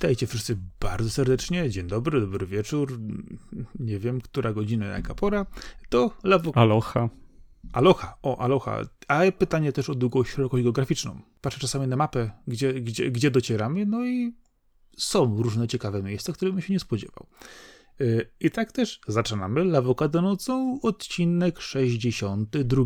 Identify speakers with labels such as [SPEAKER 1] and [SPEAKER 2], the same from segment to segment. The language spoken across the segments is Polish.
[SPEAKER 1] Witajcie wszyscy bardzo serdecznie. Dzień dobry, dobry wieczór. Nie wiem, która godzina, jaka pora. To Lawo...
[SPEAKER 2] Aloha.
[SPEAKER 1] Aloha, o, aloha. A pytanie też o długość, szerokość geograficzną. Patrzę czasami na mapę, gdzie, gdzie, gdzie docieramy, no i są różne ciekawe miejsca, których bym się nie spodziewał. Y, I tak też zaczynamy Lawokado nocą, odcinek 62.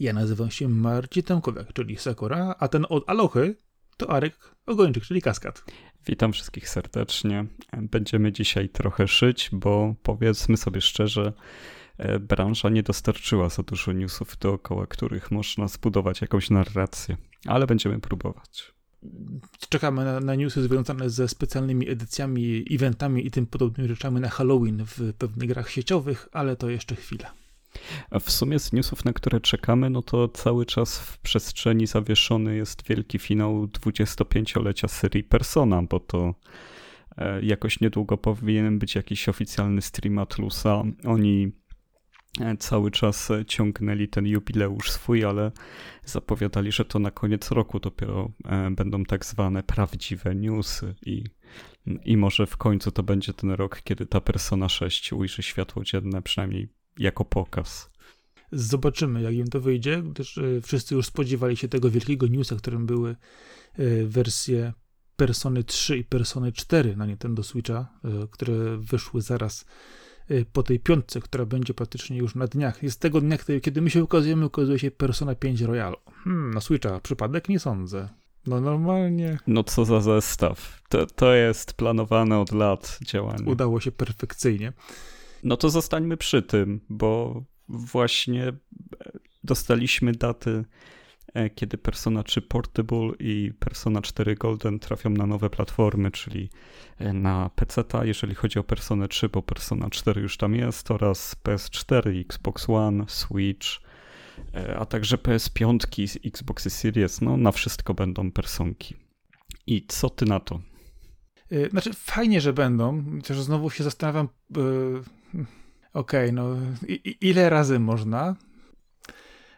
[SPEAKER 1] Ja nazywam się Marcin Tomkowiak, czyli Sakura, a ten od Alochy to Arek Ogończyk, czyli Kaskad.
[SPEAKER 2] Witam wszystkich serdecznie. Będziemy dzisiaj trochę szyć, bo powiedzmy sobie szczerze, e, branża nie dostarczyła za dużo newsów, dookoła których można zbudować jakąś narrację, ale będziemy próbować.
[SPEAKER 1] Czekamy na, na newsy związane ze specjalnymi edycjami, eventami i tym podobnymi rzeczami na Halloween w pewnych grach sieciowych, ale to jeszcze chwila.
[SPEAKER 2] W sumie z newsów, na które czekamy, no to cały czas w przestrzeni zawieszony jest wielki finał 25-lecia serii Persona, bo to e, jakoś niedługo powinien być jakiś oficjalny stream Atlusa. Oni e, cały czas ciągnęli ten jubileusz swój, ale zapowiadali, że to na koniec roku dopiero e, będą tak zwane prawdziwe newsy i, i może w końcu to będzie ten rok, kiedy ta Persona 6 ujrzy światło dzienne, przynajmniej jako pokaz.
[SPEAKER 1] Zobaczymy, jak im to wyjdzie, gdyż e, wszyscy już spodziewali się tego wielkiego newsa, którym były e, wersje Persony 3 i Persony 4 na Nintendo Switcha, e, które wyszły zaraz po tej piątce, która będzie praktycznie już na dniach. Jest tego dnia, kiedy my się ukazujemy, ukazuje się Persona 5 Royal. Hmm, na Switcha przypadek? Nie sądzę. No normalnie.
[SPEAKER 2] No co za zestaw. To, to jest planowane od lat działanie.
[SPEAKER 1] Udało się perfekcyjnie.
[SPEAKER 2] No to zostańmy przy tym, bo właśnie e, dostaliśmy daty, e, kiedy Persona 3 Portable i Persona 4 Golden trafią na nowe platformy, czyli e, na PC, jeżeli chodzi o Persona 3, bo Persona 4 już tam jest, oraz PS4, Xbox One, Switch, a także PS5 i Xboxy Series. No, na wszystko będą personki. I co ty na to?
[SPEAKER 1] Znaczy, fajnie, że będą. Chociaż znowu się zastanawiam. Okej, okay, no i, ile razy można?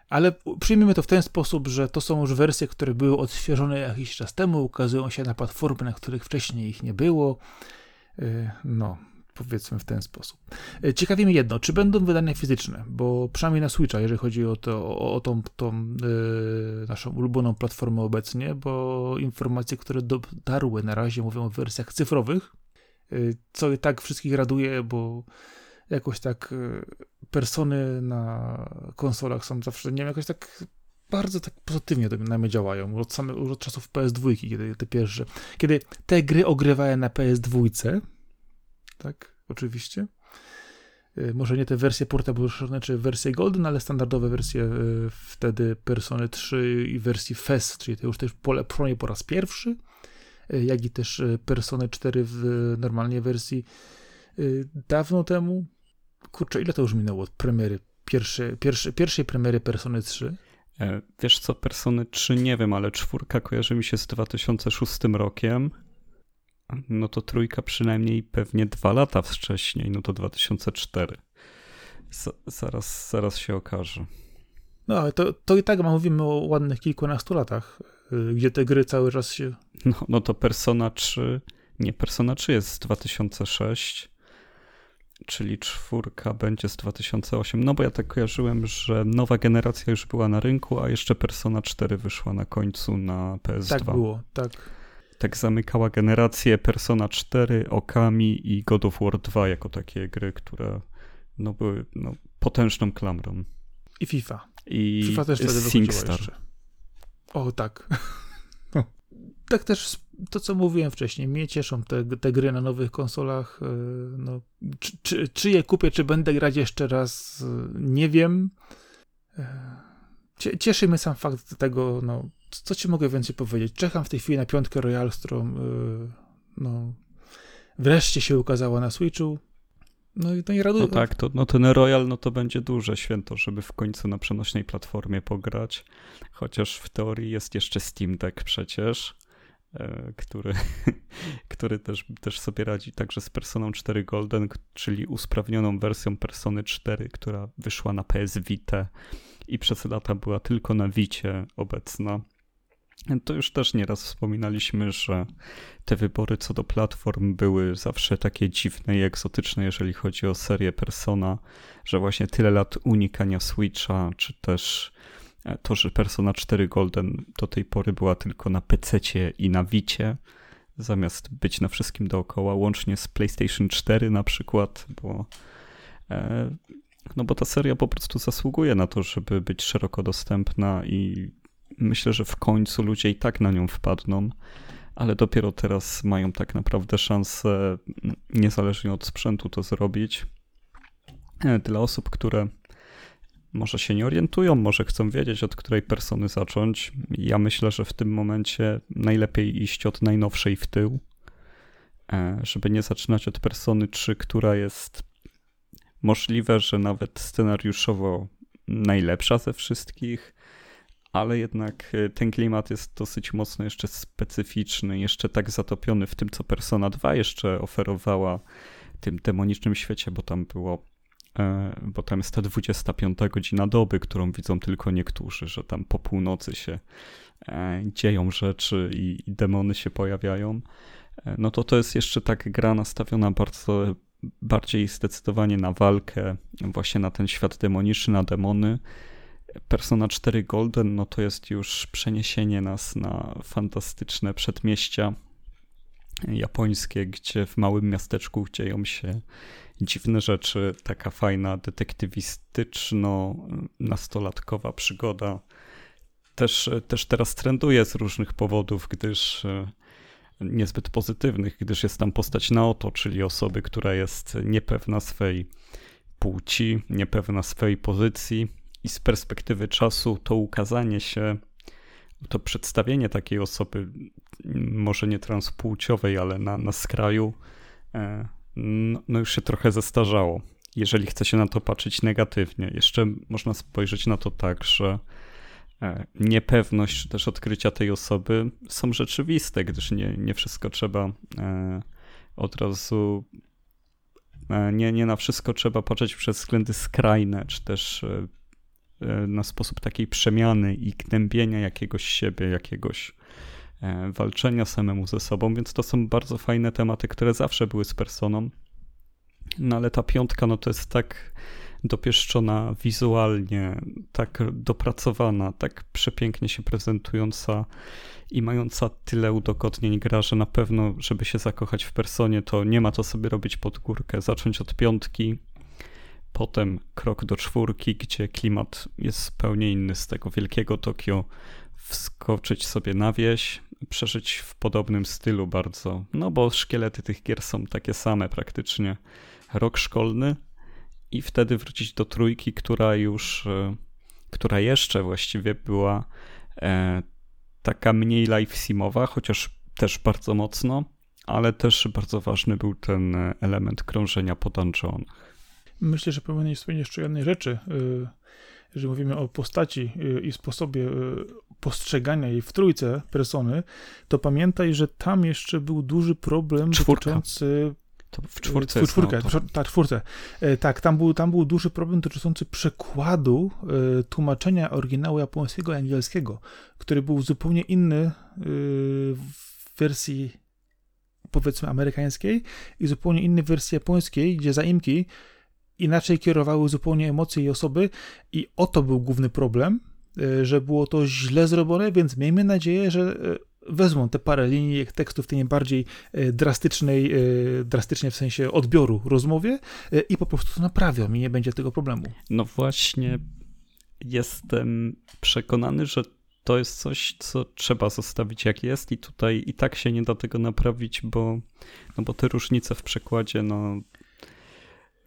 [SPEAKER 1] Ale przyjmijmy to w ten sposób, że to są już wersje, które były odświeżone jakiś czas temu, ukazują się na platformy, na których wcześniej ich nie było. Y, no, powiedzmy w ten sposób. Y, ciekawi mnie jedno, czy będą wydania fizyczne, bo przynajmniej na Switcha, jeżeli chodzi o, to, o, o tą, tą yy, naszą ulubioną platformę obecnie, bo informacje, które dotarły na razie mówią o wersjach cyfrowych, yy, co i tak wszystkich raduje, bo jakoś tak y, persony na konsolach są zawsze, nie wiem, jakoś tak bardzo tak pozytywnie na mnie działają. Od, same, od czasów PS2, kiedy te pierwsze, kiedy te gry ogrywałem na PS2, tak, oczywiście. Y, może nie te wersje portable czy wersje Golden, ale standardowe wersje y, wtedy Persony 3 i wersji FES, czyli to już też polepszone po raz pierwszy, jak i też Persony 4 w normalnej wersji dawno temu, kurczę, ile to już minęło od premiery, pierwszy, pierwszy, pierwszej premiery Persony 3?
[SPEAKER 2] E, wiesz co, Persony 3 nie wiem, ale czwórka kojarzy mi się z 2006 rokiem. No to trójka przynajmniej pewnie dwa lata wcześniej, no to 2004. Z, zaraz, zaraz się okaże.
[SPEAKER 1] No, ale to, to i tak mówimy o ładnych kilkunastu latach, y, gdzie te gry cały czas się...
[SPEAKER 2] No, no to Persona 3, nie, Persona 3 jest z 2006, czyli czwórka będzie z 2008. No bo ja tak kojarzyłem, że nowa generacja już była na rynku, a jeszcze Persona 4 wyszła na końcu na PS2.
[SPEAKER 1] Tak było, tak.
[SPEAKER 2] Tak zamykała generację Persona 4, Okami i God of War 2 jako takie gry, które no, były no, potężną klamrą.
[SPEAKER 1] I FIFA.
[SPEAKER 2] I FIFA też wtedy SingStar. Jeszcze.
[SPEAKER 1] O, tak. No. Tak też to, co mówiłem wcześniej, mnie cieszą te, te gry na nowych konsolach. E, no, czy, czy, czy, je kupię, czy będę grać jeszcze raz, e, nie wiem. E, cieszy mnie sam fakt tego, no, co ci mogę więcej powiedzieć. Czekam w tej chwili na piątkę Royal, którą no, wreszcie się ukazała na Switchu. No i to nie raduje.
[SPEAKER 2] No tak, to, no ten Royal no to będzie duże święto, żeby w końcu na przenośnej platformie pograć. Chociaż w teorii jest jeszcze Steam Deck przecież. E, który, który też, też sobie radzi także z Personą 4 Golden, czyli usprawnioną wersją Persony 4, która wyszła na PS Vita i przez lata była tylko na Vicie obecna. To już też nieraz wspominaliśmy, że te wybory co do platform były zawsze takie dziwne i egzotyczne, jeżeli chodzi o serię Persona, że właśnie tyle lat unikania Switcha, czy też to, że Persona 4 Golden do tej pory była tylko na PC i na Vicie, zamiast być na wszystkim dookoła, łącznie z PlayStation 4 na przykład, bo e, no bo ta seria po prostu zasługuje na to, żeby być szeroko dostępna i myślę, że w końcu ludzie i tak na nią wpadną, ale dopiero teraz mają tak naprawdę szansę, niezależnie od sprzętu, to zrobić. E, dla osób, które może się nie orientują, może chcą wiedzieć, od której persony zacząć, ja myślę, że w tym momencie najlepiej iść od najnowszej w tył, e, żeby nie zaczynać od persony 3, która jest możliwe, że nawet scenariuszowo najlepsza ze wszystkich, ale jednak e, ten klimat jest dosyć mocno jeszcze specyficzny, jeszcze tak zatopiony w tym, co Persona 2 jeszcze oferowała tym demonicznym świecie, bo tam było bo tam jest ta 25 godzina doby, którą widzą tylko niektórzy, że tam po północy się e, dzieją rzeczy i, demony się pojawiają, no to to jest jeszcze tak gra nastawiona bardzo bardziej zdecydowanie na walkę, właśnie na ten świat demoniczny, na demony, Persona 4 Golden, no to jest już przeniesienie nas na fantastyczne przedmieścia japońskie, gdzie w małym miasteczku dzieją się dziwne rzeczy, taka fajna detektywistyczno-nastolatkowa przygoda. Też, też teraz trenduje z różnych powodów, gdyż e, niezbyt pozytywnych, gdyż jest tam postać na oto, czyli osoby, która jest niepewna swej płci, niepewna swej pozycji, i z perspektywy czasu to ukazanie się, to przedstawienie takiej osoby, może nie transpłciowej, ale na, na skraju, e, no, no już się trochę zestarzało. Jeżeli chce się na to patrzeć negatywnie, jeszcze można spojrzeć na to tak, że e, niepewność czy też odkrycia tej osoby są rzeczywiste, gdyż nie, nie wszystko trzeba e, od razu nie, nie na wszystko trzeba patrzeć przez względy skrajne, czy też E, na sposób takiej przemiany i gnębienia jakiegoś siebie, jakiegoś e, walczenia samemu ze sobą, więc to są bardzo fajne tematy, które zawsze były z personą. No ale ta piątka, no to jest tak dopieszczona wizualnie, tak dopracowana, tak przepięknie się prezentująca i mająca tyle udogodnień gra, że na pewno, żeby się zakochać w personie, to nie ma to sobie robić pod górkę. Zacząć od piątki, Potem krok do czwórki, gdzie klimat jest zupełnie inny z tego wielkiego Tokio. Wskoczyć sobie na wieś, przeżyć w podobnym stylu bardzo, no bo szkielety tych gier są takie same praktycznie. Rok szkolny i wtedy wrócić do trójki, która już, e, która jeszcze właściwie była e, taka mniej live simowa, chociaż też bardzo mocno, ale też bardzo ważny był ten e, element krążenia po dungeonach.
[SPEAKER 1] Myślę, że powinieneś wspomnieć jeszcze jednej rzeczy. Y, jeżeli mówimy o postaci y, i sposobie y, postrzegania jej w trójce persony, to pamiętaj, że tam jeszcze był duży problem
[SPEAKER 2] Czwórka.
[SPEAKER 1] dotyczący
[SPEAKER 2] to w czwórce
[SPEAKER 1] czwórkę, tak, czwórce. Tak, tam był, tam był duży problem dotyczący przekładu tłumaczenia oryginału japońskiego i angielskiego, który był zupełnie inny w wersji powiedzmy amerykańskiej i zupełnie inny w wersji japońskiej, gdzie zaimki inaczej kierowały zupełnie emocje i osoby i oto był główny problem, e, że było to źle zrobione, więc miejmy nadzieję, że e, wezmą te parę linii tekstów tej najbardziej e, drastycznej, drastycznie w sensie odbioru rozmowie i po prostu to naprawią i nie będzie tego problemu.
[SPEAKER 2] No właśnie jestem przekonany, że to jest coś, co trzeba zostawić jak jest i tutaj i tak się nie da tego naprawić, bo, no bo te różnice w przekładzie, no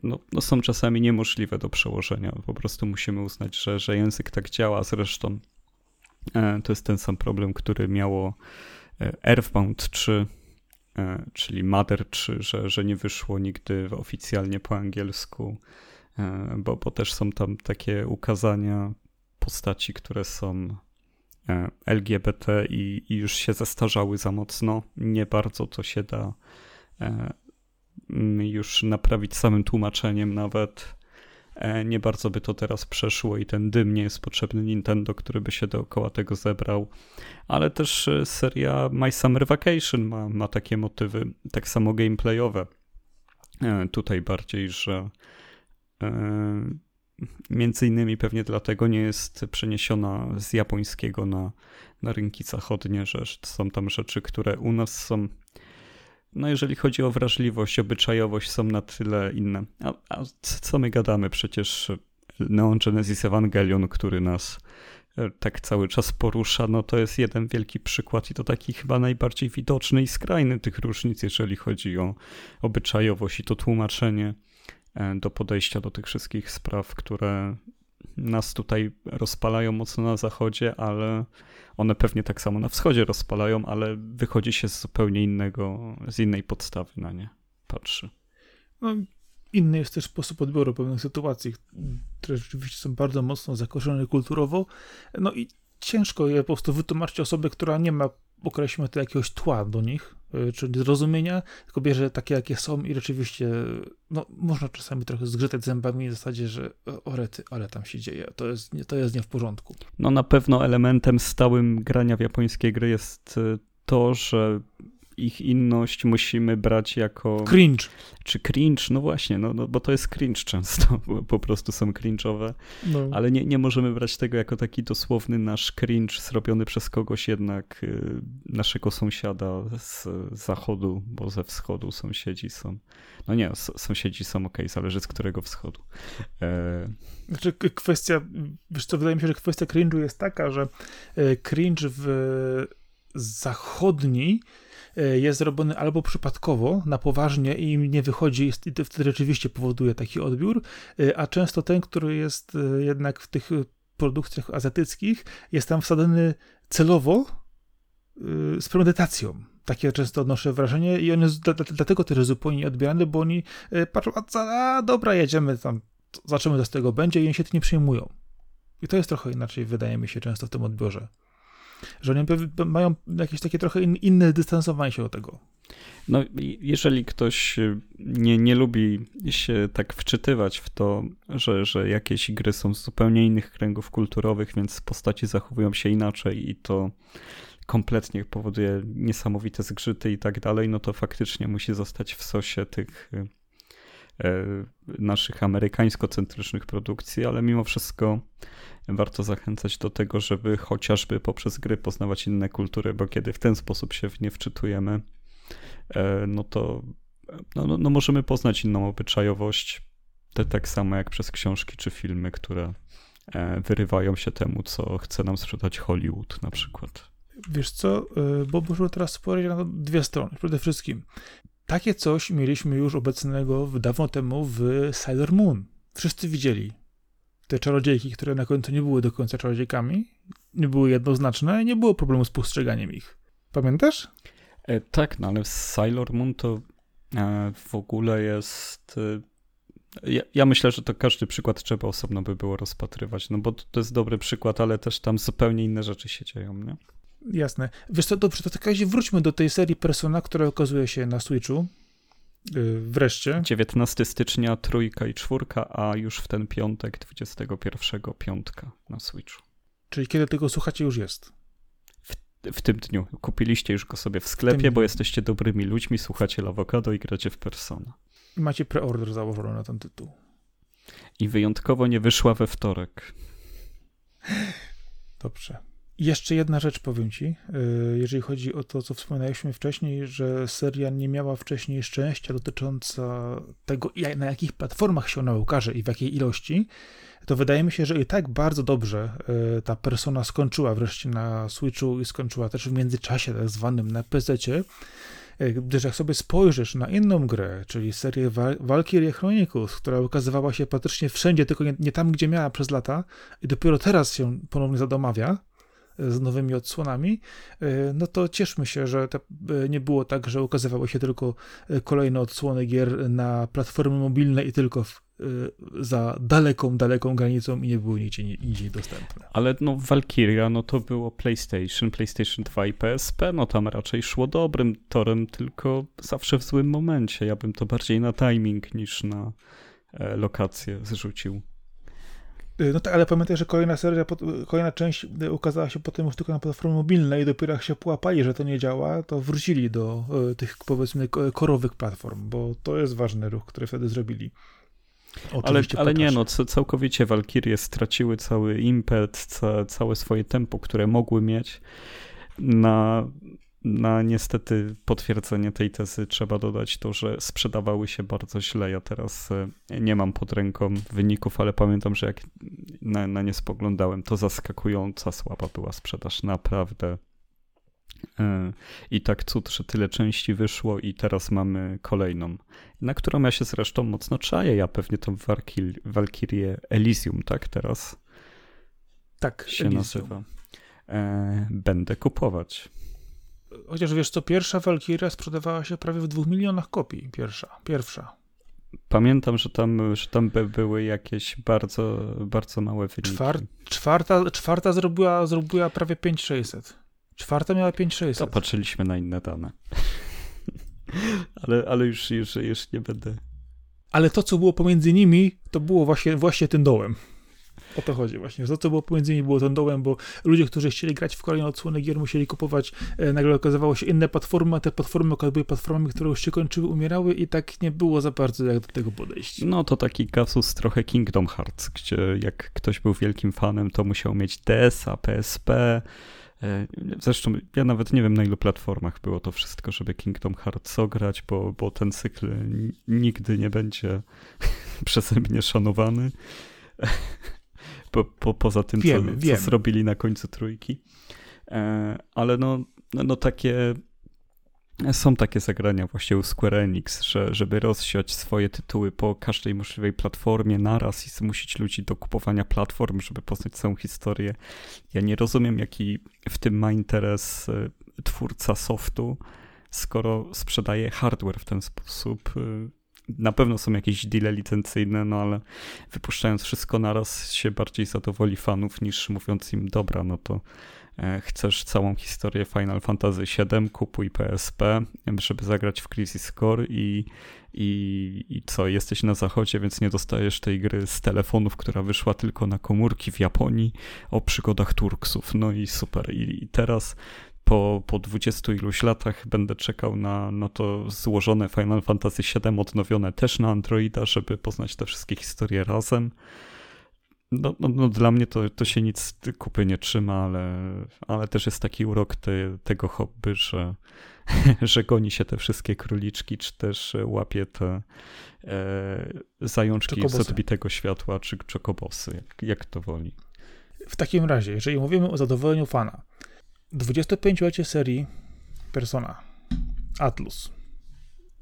[SPEAKER 2] no, no są czasami niemożliwe do przełożenia. Po prostu musimy uznać, że, że język tak działa. Zresztą e, to jest ten sam problem, który miało Earthbound 3, e, czyli Mother 3, że, że nie wyszło nigdy oficjalnie po angielsku, e, bo, bo też są tam takie ukazania postaci, które są LGBT i, i już się zestarzały za mocno. Nie bardzo to się da już naprawić samym tłumaczeniem nawet. e, nie bardzo by to teraz przeszło i ten dym nie jest potrzebny Nintendo, który by się dookoła tego zebrał. Ale też e, seria My Summer Vacation ma, ma takie motywy, tak samo gameplayowe. E, tutaj bardziej, że między innymi pewnie dlatego nie jest przeniesiona z japońskiego na, na rynki zachodnie, że są tam rzeczy, które u nas są no jeżeli chodzi o wrażliwość, obyczajowość, są na tyle inne. A, a co my gadamy? Przecież Neon Genesis Evangelion, który nas e, tak cały czas porusza, no to jest jeden wielki przykład i to taki chyba najbardziej widoczny i skrajny tych różnic, jeżeli chodzi o obyczajowość i to tłumaczenie e, do podejścia do tych wszystkich spraw, które nas tutaj rozpalają mocno na zachodzie, ale one pewnie tak samo na wschodzie rozpalają, ale wychodzi się z zupełnie innego, z innej podstawy na nie patrzy.
[SPEAKER 1] No, inny jest też sposób odbioru pewnych sytuacji, które rzeczywiście są bardzo mocno zakorzenione kulturowo. No i ciężko je po prostu wytłumaczyć osobie, która nie ma, określmy to, jakiegoś tła do nich, y, czyli zrozumienia, tylko bierze takie, jakie są i rzeczywiście, no, można czasami trochę zgrzytać zębami w zasadzie, że orety, ale tam się dzieje, to jest, to jest nie w porządku.
[SPEAKER 2] No na pewno elementem stałym grania w japońskie gry jest y, to, że ich inność musimy brać jako...
[SPEAKER 1] Cringe.
[SPEAKER 2] Czy cringe, no właśnie, no, no bo to jest cringe często, po prostu są cringe'owe, no. ale nie, nie możemy brać tego jako taki dosłowny nasz cringe zrobiony przez kogoś jednak, y, naszego sąsiada z zachodu, bo ze wschodu sąsiedzi są, no nie, sąsiedzi są ok, zależy z którego wschodu.
[SPEAKER 1] E... Znaczy kwestia, wiesz co, wydaje mi się, że kwestia cringe'u jest taka, że e, cringe w zachodniej jest robiony albo przypadkowo, na poważnie i nie wychodzi i wtedy rzeczywiście powoduje taki odbiór, e, a często ten, który jest e, jednak w tych produkcjach azjatyckich, jest tam wsadzony celowo z premedytacją. Takie często odnoszę wrażenie i on jest dlatego też zupełnie odbierany, bo oni patrzą, a, dobra, jedziemy tam, zobaczymy co z tego będzie i oni się tym nie przejmują. I to jest trochę inaczej, wydaje mi się, często w tym odbiorze że oni mają jakieś takie trochę inne dystansowanie się do tego.
[SPEAKER 2] No, jeżeli ktoś nie, nie lubi się tak wczytywać w to, że, że jakieś gry są z zupełnie innych kręgów kulturowych, więc postaci zachowują się inaczej i to kompletnie powoduje niesamowite zgrzyty i tak dalej, no to faktycznie musi zostać w sosie tych e, naszych amerykańsko-centrycznych produkcji, ale mimo wszystko warto zachęcać do tego, żeby chociażby poprzez gry poznawać inne kultury, bo kiedy w ten sposób się w nie wczytujemy, e, no to no, no, no możemy poznać inną obyczajowość, te, tak samo jak przez książki czy filmy, które e, wyrywają się temu, co chce nam sprzedać Hollywood na przykład.
[SPEAKER 1] Wiesz co, e, bo muszę teraz spojrzeć na dwie strony. Przede wszystkim, takie coś mieliśmy już obecnego dawno temu w Sailor Moon. Wszyscy widzieli te czarodziejki, które na końcu nie były do końca czarodziejkami, nie były jednoznaczne i nie było problemu z postrzeganiem ich. Pamiętasz?
[SPEAKER 2] E, tak, no ale Sailor Moon to e, w ogóle jest... E, ja, ja, myślę, że to każdy przykład trzeba osobno by było rozpatrywać, no bo to, to jest dobry przykład, ale też tam zupełnie inne rzeczy się dzieją, nie?
[SPEAKER 1] Jasne. Wiesz co, dobrze, to w takim razie wróćmy do tej serii Persona, która okazuje się na Switchu. Y, wreszcie.
[SPEAKER 2] 19 stycznia trójka i czwórka, a już w ten piątek 21 piątka na Switchu.
[SPEAKER 1] Czyli kiedy tego słuchacie już jest?
[SPEAKER 2] W, w tym dniu. Kupiliście już go sobie w sklepie, bo jesteście dobrymi ludźmi, słuchacie Lawokado i gracie w Persona.
[SPEAKER 1] I macie preorder założony na ten tytuł.
[SPEAKER 2] I wyjątkowo nie wyszła we wtorek.
[SPEAKER 1] Dobrze. Jeszcze jedna rzecz powiem ci, y, jeżeli chodzi o to, co wspominaliśmy wcześniej, że seria nie miała wcześniej szczęścia dotycząca tego, na jakich platformach się ona ukaże i w jakiej ilości, to wydaje mi się, że i tak bardzo dobrze y, ta persona skończyła wreszcie na Switchu i skończyła też w międzyczasie tak zwanym na PC, y, gdyż jak sobie spojrzysz na inną grę, czyli serię Valkyrie Chronicles, która ukazywała się praktycznie wszędzie, tylko nie, nie tam, gdzie miała przez lata i dopiero teraz się ponownie zadomawia, z nowymi odsłonami, e, no to cieszmy się, że e, nie było tak, że ukazywały się tylko e, kolejne odsłony gier na platformy mobilne i tylko w, za daleką, daleką granicą i nie były nigdzie, nigdzie dostępne.
[SPEAKER 2] Ale no Valkyria, no to było PlayStation, PlayStation 2 i PSP, no tam raczej szło dobrym torem, tylko zawsze w złym momencie. Ja bym to bardziej na timing niż na lokację zrzucił.
[SPEAKER 1] Y, no tak, ale pamiętaj, że kolejna seria, kolejna część y, ukazała się potem już tylko na platformie mobilnej i dopiero jak się połapali, że to nie działa, to wrócili do y, tych powiedzmy korowych platform, bo to jest ważny ruch, który wtedy zrobili.
[SPEAKER 2] ale, ale nie, no całkowicie Valkyrie straciły cały impet, ca, całe swoje tempo, które mogły mieć na na niestety potwierdzenie tej tezy trzeba dodać to, że sprzedawały się bardzo źle. Ja teraz e, nie mam pod ręką wyników, ale pamiętam, że jak na, na nie spoglądałem, to zaskakująca słaba była sprzedaż, naprawdę. E, I tak cud, że tyle części wyszło i teraz mamy kolejną, na którą ja się zresztą mocno czaję. Ja pewnie tą Valkyrie Elysium, tak teraz?
[SPEAKER 1] Tak,
[SPEAKER 2] się Elysium. nazywa. E, będę kupować.
[SPEAKER 1] Chociaż wiesz co, pierwsza Valkyria sprzedawała się prawie w dwóch milionach kopii. Pierwsza, pierwsza.
[SPEAKER 2] Pamiętam, że tam, że tam by były jakieś bardzo, bardzo małe wyniki.
[SPEAKER 1] Czwar, czwarta, czwarta zrobiła, zrobiła prawie 5600. Czwarta miała 5600.
[SPEAKER 2] To patrzyliśmy na inne dane. ale, ale już, już, już nie będę.
[SPEAKER 1] Ale to, co było pomiędzy nimi, to było właśnie, właśnie tym dołem. O to chodzi właśnie. To, co było pomiędzy nimi, było ten dołem, bo ludzie, którzy chcieli grać w kolejne odsłony gier, musieli kupować, e, nagle okazywało się inne platformy, a te platformy były platformami, które już się kończyły, umierały i tak nie było za bardzo jak do tego podejść.
[SPEAKER 2] No to taki kasus trochę Kingdom Hearts, gdzie jak ktoś był wielkim fanem, to musiał mieć DS-a, PSP, e, Zresztą ja nawet nie wiem na ilu platformach było to wszystko, żeby Kingdom Hearts ograć, bo, bo ten cykl nigdy nie będzie przeze mnie szanowany po, po, poza tym, wiemy, co, wiemy. co zrobili na końcu trójki. E, ale no, no, no takie są takie zagrania właśnie u Square Enix, że żeby rozsiać swoje tytuły po każdej możliwej platformie naraz i zmusić ludzi do kupowania platform, żeby poznać całą historię. Ja nie rozumiem, jaki w tym ma interes e, twórca softu, skoro sprzedaje hardware w ten sposób e, na pewno są jakieś deale licencyjne, no ale wypuszczając wszystko naraz się bardziej zadowoli fanów niż mówiąc im dobra, no to e, chcesz całą historię Final Fantasy VII, kupuj PSP, żeby zagrać w Crisis Core i, i, i co, jesteś na zachodzie, więc nie dostajesz tej gry z telefonów, która wyszła tylko na komórki w Japonii o przygodach Turksów, no i super. I, i teraz po, po 20 iluś latach będę czekał na, na to złożone Final Fantasy VII, odnowione też na Androida, żeby poznać te wszystkie historie razem. No, no, no, dla mnie to, to się nic kupy nie trzyma, ale, ale też jest taki urok te, tego hobby, że, że goni się te wszystkie króliczki, czy też łapie te e, zajączki z odbitego światła, czy czokobosy, jak, jak to woli.
[SPEAKER 1] W takim razie, jeżeli mówimy o zadowoleniu fana, 25-lecie serii Persona, Atlus.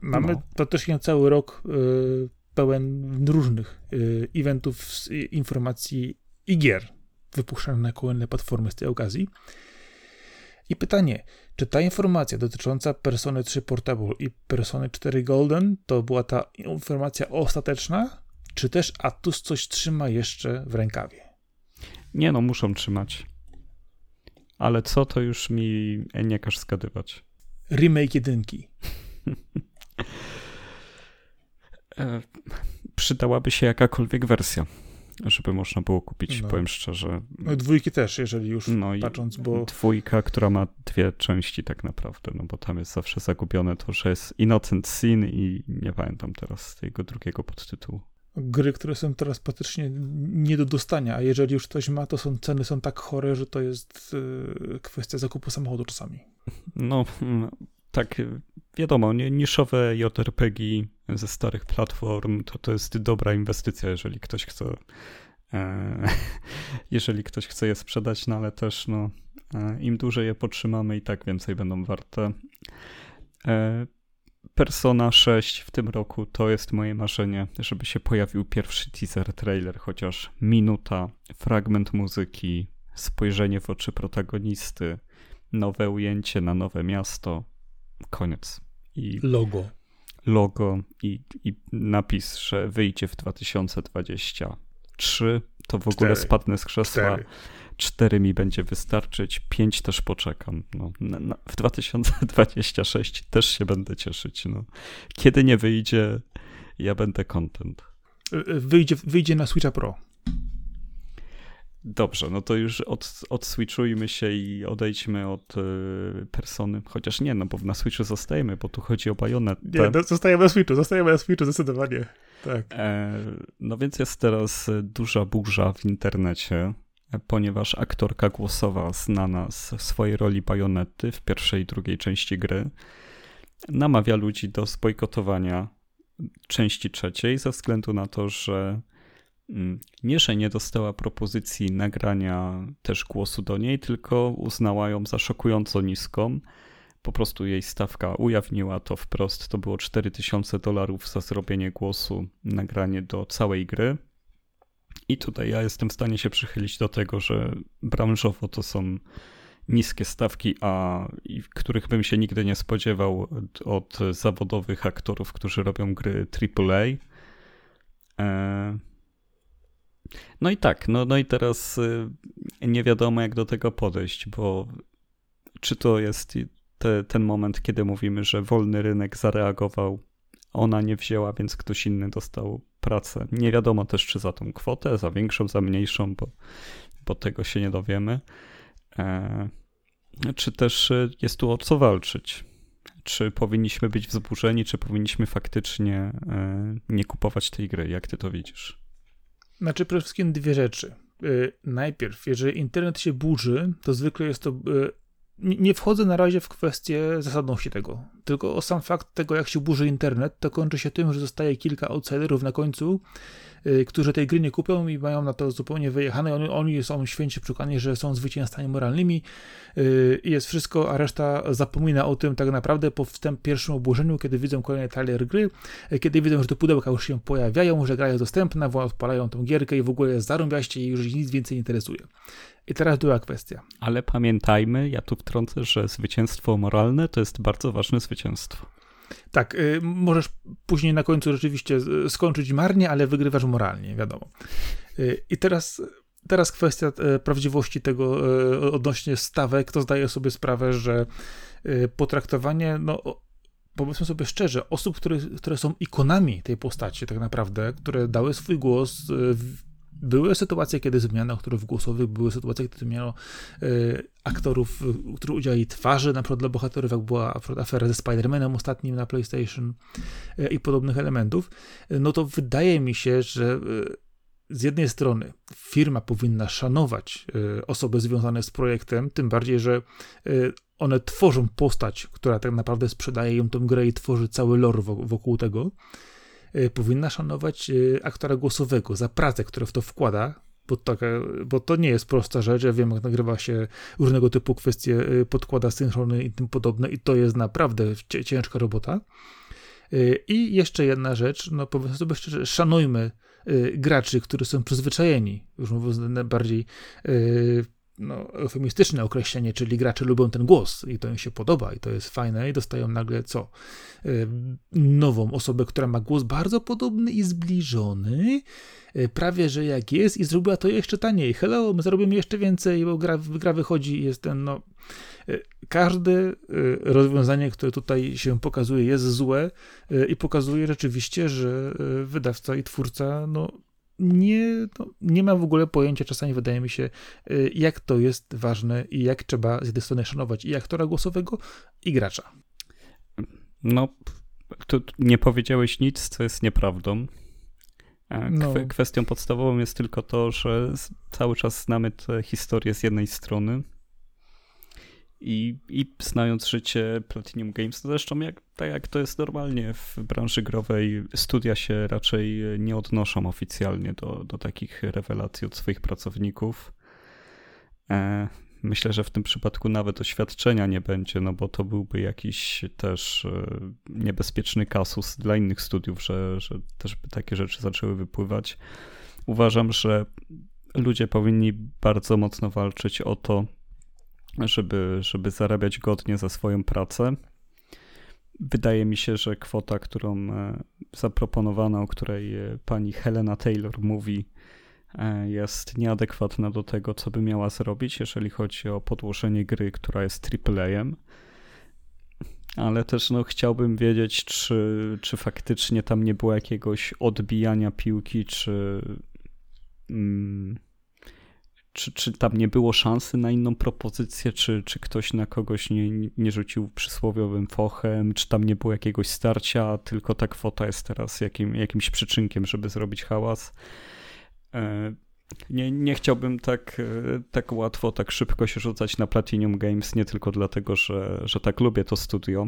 [SPEAKER 1] Mamy no. praktycznie cały rok y, pełen różnych y, eventów, informacji i gier wypuszczanych na kolejne platformy z tej okazji. I pytanie, czy ta informacja dotycząca Persony 3 Portable i Persony 4 Golden to była ta informacja ostateczna, czy też Atlus coś trzyma jeszcze w rękawie?
[SPEAKER 2] Nie no, muszą trzymać. Ale co, to już mi nie każ zgadywać.
[SPEAKER 1] Remake jedynki.
[SPEAKER 2] E, przydałaby się jakakolwiek wersja, żeby można było kupić, no. powiem szczerze.
[SPEAKER 1] No dwójki też, jeżeli już no patrząc, bo...
[SPEAKER 2] Dwójka, która ma dwie części tak naprawdę, no bo tam jest zawsze zagubione to, że jest Innocent Sin i nie pamiętam teraz tego drugiego podtytułu
[SPEAKER 1] gry, które są teraz praktycznie nie do dostania, a jeżeli już ktoś ma, to są ceny są tak chore, że to jest y, kwestia zakupu samochodu czasami.
[SPEAKER 2] No, mm, tak, wiadomo, niszowe JRPG ze starych platform to, to jest dobra inwestycja, jeżeli ktoś chce e, jeżeli ktoś chce je sprzedać, no ale też no, e, im dłużej je potrzymamy i tak więcej będą warte. E, Persona 6 w tym roku to jest moje marzenie, żeby się pojawił pierwszy teaser trailer, chociaż minuta, fragment muzyki, spojrzenie w oczy protagonisty, nowe ujęcie na nowe miasto, koniec.
[SPEAKER 1] I logo.
[SPEAKER 2] Logo i, i napis, że wyjdzie w 2023. To w ogóle Cztery. spadnę z krzesła. Cztery. 4 mi będzie wystarczyć, 5 też poczekam. No, na, na, w 2026 też się będę cieszyć. No. Kiedy nie wyjdzie, ja będę content.
[SPEAKER 1] wyjdzie, wyjdzie na Switcha Pro.
[SPEAKER 2] Dobrze, no to już od, odswitchujmy się i odejdźmy od y, persony. Chociaż nie, no bo na Switchu zostajemy, bo tu chodzi o Bayonet.
[SPEAKER 1] Nie, no, zostajemy na Switchu, zostajemy na Switchu zdecydowanie. Tak. E,
[SPEAKER 2] no więc jest teraz duża burza w internecie, ponieważ aktorka głosowa znana z swojej roli Bajonety w pierwszej i drugiej części gry namawia ludzi do zbojkotowania części trzeciej ze względu na to, że Mm, nie, że nie dostała propozycji nagrania też głosu do niej, tylko uznała ją za szokująco niską. Po prostu jej stawka ujawniła to wprost. To było 4000 dolarów za zrobienie głosu, nagranie do całej gry. I tutaj ja jestem w stanie się przychylić do tego, że branżowo to są niskie stawki, a których bym się nigdy nie spodziewał od zawodowych aktorów, którzy robią gry AAA. Eee, no i tak, no, no i teraz y, nie wiadomo jak do tego podejść, bo czy to jest te, ten moment, kiedy mówimy, że wolny rynek zareagował, ona nie wzięła, więc ktoś inny dostał pracę. Nie wiadomo też, czy za tą kwotę, za większą, za mniejszą, bo, bo tego się nie dowiemy. E, czy też y, jest tu o co walczyć? Czy powinniśmy być wzburzeni, czy powinniśmy faktycznie e, nie kupować tej gry? Jak ty to widzisz?
[SPEAKER 1] Znaczy przede wszystkim dwie rzeczy. Yy, najpierw, jeżeli internet się burzy, to zwykle jest to. Nie wchodzę na razie w kwestię zasadności tego, tylko o sam fakt tego, jak się burzy internet, to kończy się tym, że zostaje kilka outsiderów na końcu, którzy tej gry nie kupią i mają na to zupełnie wyjechane. Oni, oni są święci przekonani, że są zwycięzcami moralnymi y, i jest wszystko, a reszta zapomina o tym tak naprawdę po tym pierwszym oburzeniu, kiedy widzą kolejny trailer gry, y, kiedy widzą, że te pudełka już się pojawiają, że gra jest dostępna, odpalają tą gierkę i w ogóle zarąbiaście i już nic więcej nie interesuje. I teraz druga kwestia.
[SPEAKER 2] Ale pamiętajmy, ja tu wtrącę, że zwycięstwo moralne to jest bardzo ważne zwycięstwo.
[SPEAKER 1] Tak, y, możesz później na końcu rzeczywiście skończyć marnie, ale wygrywasz moralnie, wiadomo. Y, I teraz, teraz kwestia y, prawdziwości tego odnośnie stawek, to zdaję sobie sprawę, że potraktowanie, no powiedzmy sobie szczerze, osób, które, które są ikonami tej postaci tak naprawdę, które dały swój głos były sytuacje, kiedy zmieniano aktorów głosowych, były sytuacje, kiedy zmieniano y, aktorów, którzy udzielali twarzy, na przykład dla bohaterów, jak była afera ze Spider-Manem ostatnim na PlayStation y, i podobnych elementów, no to wydaje mi się, że y, z jednej strony firma powinna szanować osoby związane z projektem, tym bardziej, że one tworzą postać, która tak naprawdę sprzedaje ją tę grę i tworzy cały lore wokół tego. Y, powinna szanować y, aktora głosowego za pracę, którą w to wkłada, bo, taka, bo to nie jest prosta rzecz. Ja wiem, jak nagrywa się różnego typu kwestie, y, podkłada synchrony i tym podobne, i to jest naprawdę ciężka robota. I jeszcze jedna rzecz, no powiedzmy sobie szczerze, szanujmy graczy, którzy są przyzwyczajeni, już mówiąc bardziej no, eufemistyczne określenie, czyli gracze lubią ten głos i to im się podoba i to jest fajne i dostają nagle co? Nową osobę, która ma głos bardzo podobny i zbliżony, y, prawie że jak jest i zrobiła to jeszcze taniej. Hello, my zrobimy jeszcze więcej, bo gra, gra wychodzi jest ten, no... Y, każde rozwiązanie, które tutaj się pokazuje, jest złe i pokazuje rzeczywiście, że wydawca i twórca no, nie, no, nie ma w ogóle pojęcia, czasami wydaje mi się, y, jak to jest ważne i jak trzeba z jednej strony szanować i aktora głosowego, i gracza.
[SPEAKER 2] No, tu nie powiedziałeś nic, co jest nieprawdą. No. Kwestią podstawową jest tylko to, że cały czas znamy tę historię z jednej strony i, I znając życie Platinum Games, to zresztą jak, tak jak to jest normalnie w branży growej, studia się raczej nie odnoszą oficjalnie do, do takich rewelacji od swoich pracowników. E, myślę, że w tym przypadku nawet oświadczenia nie będzie, no bo to byłby jakiś też e, niebezpieczny kasus dla innych studiów, że, że też by takie rzeczy zaczęły wypływać. Uważam, że ludzie powinni bardzo mocno walczyć o to, żeby, żeby zarabiać godnie za swoją pracę. Wydaje mi się, że kwota, którą e, zaproponowano, o której e, pani Helena Taylor mówi, e, jest nieadekwatna do tego, co by miała zrobić, jeżeli chodzi o podłożenie gry, która jest AAA-em. ale też no, chciałbym wiedzieć, czy, czy faktycznie tam nie było jakiegoś odbijania piłki, czy, mm, czy, czy tam nie było szansy na inną propozycję, czy, czy ktoś na kogoś nie, nie rzucił przysłowiowym fochem, czy tam nie było jakiegoś starcia, tylko ta kwota jest teraz jakim, jakimś przyczynkiem, żeby zrobić hałas. E, nie, nie chciałbym tak, e, tak łatwo, tak szybko się rzucać na Platinum Games, nie tylko dlatego, że, że tak lubię to studio,